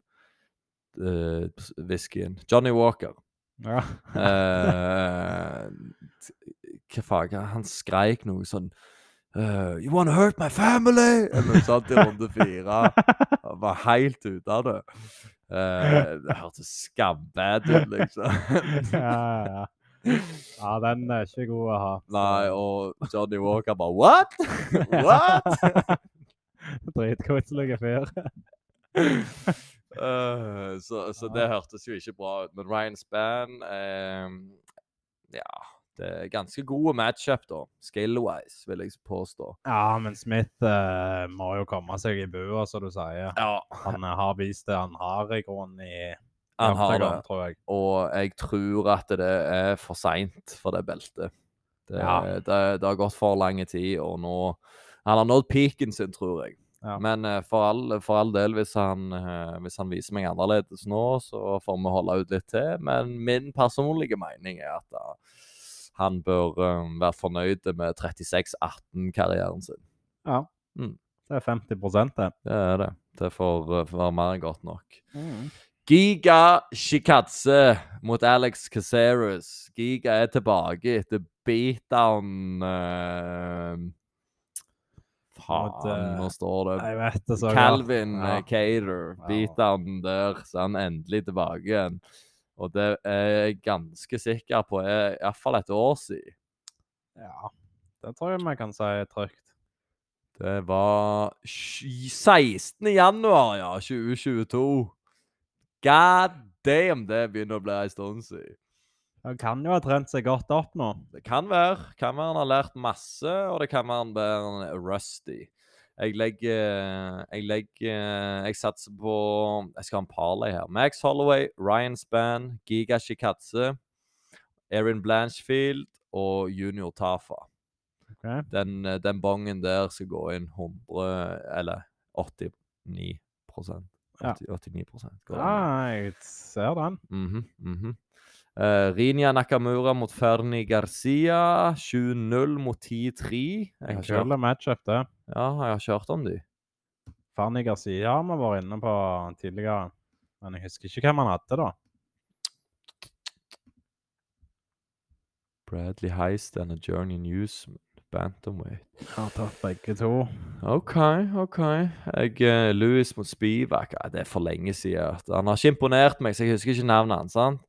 Uh, Whiskyen. Johnny Walker. Ja. Eh, hva faen? Han skreik noe sånn Uh, You wanna hurt my family? Eller noe sånt i runde fire. Han var helt ute av det. Uh, det hørtes skambad ut, liksom. ja, ja. ja, den er ikke god å ha. Nei, og Johnny Walker bare What? What? Dritkoselig fyr. Eh, så, så det hørtes jo ikke bra ut. Men Ryan Spann eh, Ja, det er ganske gode matchup, da. Skill-wise, vil jeg påstå. Ja, men Smith eh, må jo komme seg i bua, som du sier. Ja, Han eh, har vist det han har i grunnen i han har det. Tror jeg. Og jeg tror at det er for seint for det beltet. Det, Ja. det, det har gått for lang tid, og nå Han har nådd peaken sin, tror jeg. Ja. Men eh, for, all, for all del, hvis han, eh, hvis han viser meg annerledes nå, så får vi holde ut litt til. Men min personlige mening er at eh, han bør um, være fornøyd med 36-18-karrieren sin. Ja. Mm. Det er 50 det. Det er det. Det får får være mer enn godt nok. Giga Shikatse mot Alex Caceres. Giga er tilbake etter beatdown uh, Faen, eh, nå står det vet det så. Calvin Ja. ja. Cater. Beatdown der, så er han endelig tilbake igjen. Og det er jeg ganske sikker på er iallfall et år siden. Ja, det tror jeg vi kan si trygt. Det var 16. januar, ja, 2022. God damn, det begynner å bli en stund siden. Han kan jo ha trent seg godt opp nå. Det kan være. Kan være han har lært masse, og det kan være han blir rusty. Jeg legger Jeg legger Jeg satser på Jeg skal ha en parlay her. Max Holloway, Ryan Spann, Giga Shikatse, Erin Blanchfield og Junior Tafa. Ok. Den, den bongen der skal gå inn 100 Eller 89 Ja. 80, 89 går inn. Ja, jeg ser den. Mhm, mhm. Eh, Rinya Nakamura mot Ferni Garcia. 7-0 mot 10-3. Jeg hørt- matchup, det. Ja, jeg har ikke hørt om de. Ferni Garcia har vi vært inne på tidligere. Men jeg husker ikke hvem han hadde, da. Bradley Heist and a Journey Newsman. Bantamweight. Jeg har tatt begge to. OK, OK. Jeg, eh, Louis mot Spivak Det er for lenge siden. Han har ikke imponert meg, så jeg husker ikke navnet hans. sant?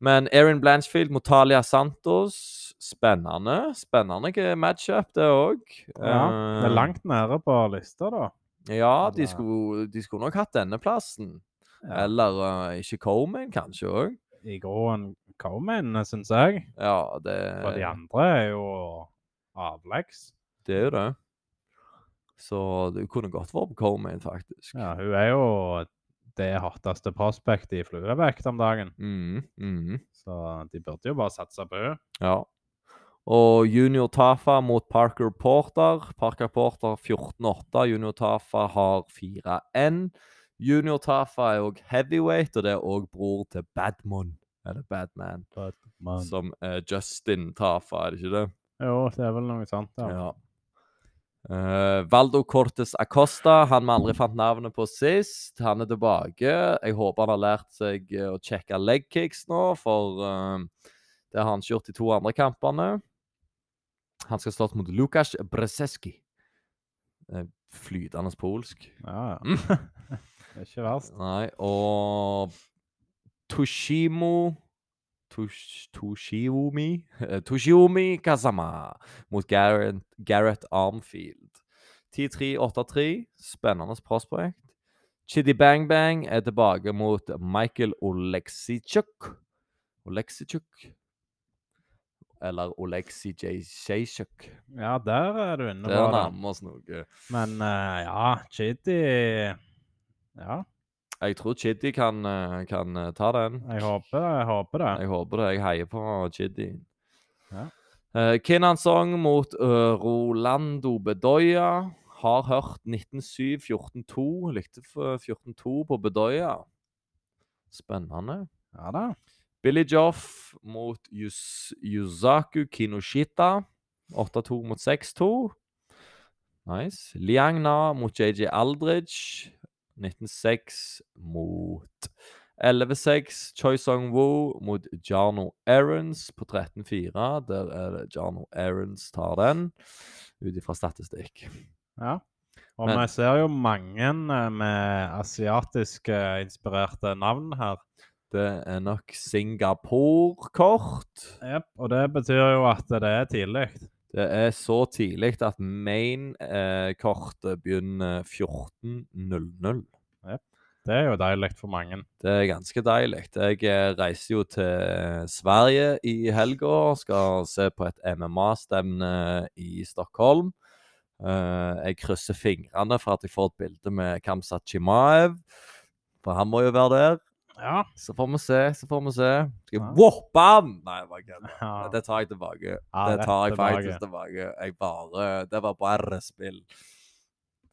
Men Erin Blanchfield mot Talia Santos Spennende. Spennende matchup, det òg. Ja, det er langt nede på lista, da. Ja, de skulle, de skulle nok hatt denne plassen. Ja. Eller uh, ikke Coman, kanskje òg. I gråen Coman, syns jeg. Ja, det, For de andre er jo avleggs. det er jo det. Så det kunne godt vært på Coleman, faktisk. Ja, hun er jo det hotteste prospektet i fluevekt om dagen. Mm, mm. Så de burde jo bare satse på henne. Ja. Og Junior Tafa mot Parker Porter. Parker Porter 14-8. Junior Tafa har 4-1. Junior Tafa er òg heavyweight, og det er òg bror til Badmon. Eller Badman. Som er Justin Tafa, er det ikke det? Jo, det er vel noe sant, ja. Ja. Eh, Valdo Cortes Acosta, han vi aldri fant navnet på sist. Han er tilbake. Jeg håper han har lært seg eh, å sjekke leg kicks nå, for uh, det har han ikke gjort de to andre kampene. Han skal slåss mot Lukas Brzeski. Uh, Flytende polsk. Ja, Mm. ja. det er ikke verst. Nei, og Tushimo Tush, Tushiomi eh, Tushiomi Kazama mot Garrett, Garrett Armfield. 10-3-8-3. Spennende prospect. Chidi Bang Bang er tilbake mot Michael Oleksichuk. Oleksichuk. Eller Oleksi. Ja, der er du inne på det. nærmer oss noe. Men uh, ja, Chidi Ja, Jeg tror Chidi kan, eh, kan eh, ta den. jeg håper det. Jeg håper det. Jeg håper det. Jeg heier på Chidi. Ja. Uh, Kinan Song mot uh, Rolando Bedoya. Har hørt 1907-14-2. Likte f- 14-2 på Bedoya. Spennende. Ja da. Billy Joff mot Yus Yuzaku Kinoshita. 8-2 mot 6-2. Nice. Liang Na mot JJ Aldridge. 1906 mot 11-6. Choi Song-woo mot Jarno Aarons på 13-4. Der er det Jarno Aarons tar den, ut ifra statistikk. Ja. Og Men- vi ser jo mange eh, med asiatiske inspirerte navn her. Det er nok Singapore-kort. Jep, og det betyr jo at det er tidlig. Det er så tidlig at main-kortet begynner 14.00. Det er jo deilig for mange. Det er ganske deilig. Jeg eh, reiser jo til Sverige i helga og skal se på et MMA-stevne i Stockholm. Eh, jeg krysser fingrene for at jeg får et bilde med Kamsat Chimaev, for han må jo være der. Ja. Så får vi se, så får vi se. Skal jeg Ja. whoppe han? Nei, bare kødder. ja. Det tar jeg tilbake. Ja, det tar jeg faktisk tilbake. Jeg bare Det var bare spill.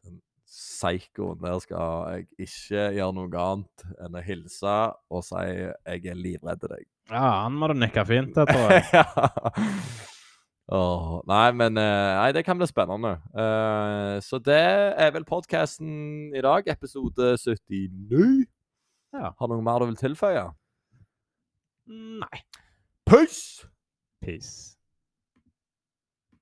Den psykoen der skal jeg ikke gjøre noe annet enn å hilse og si jeg er livredd deg. ja, han må du nikke fint til, tror jeg. Oh, nei, men eh, Nei, det kan bli spennende. Uh, så det er vel podkasten i dag. Episode 79. Ja. Har du noe mer du vil tilføye? Nei. Peace! Peace.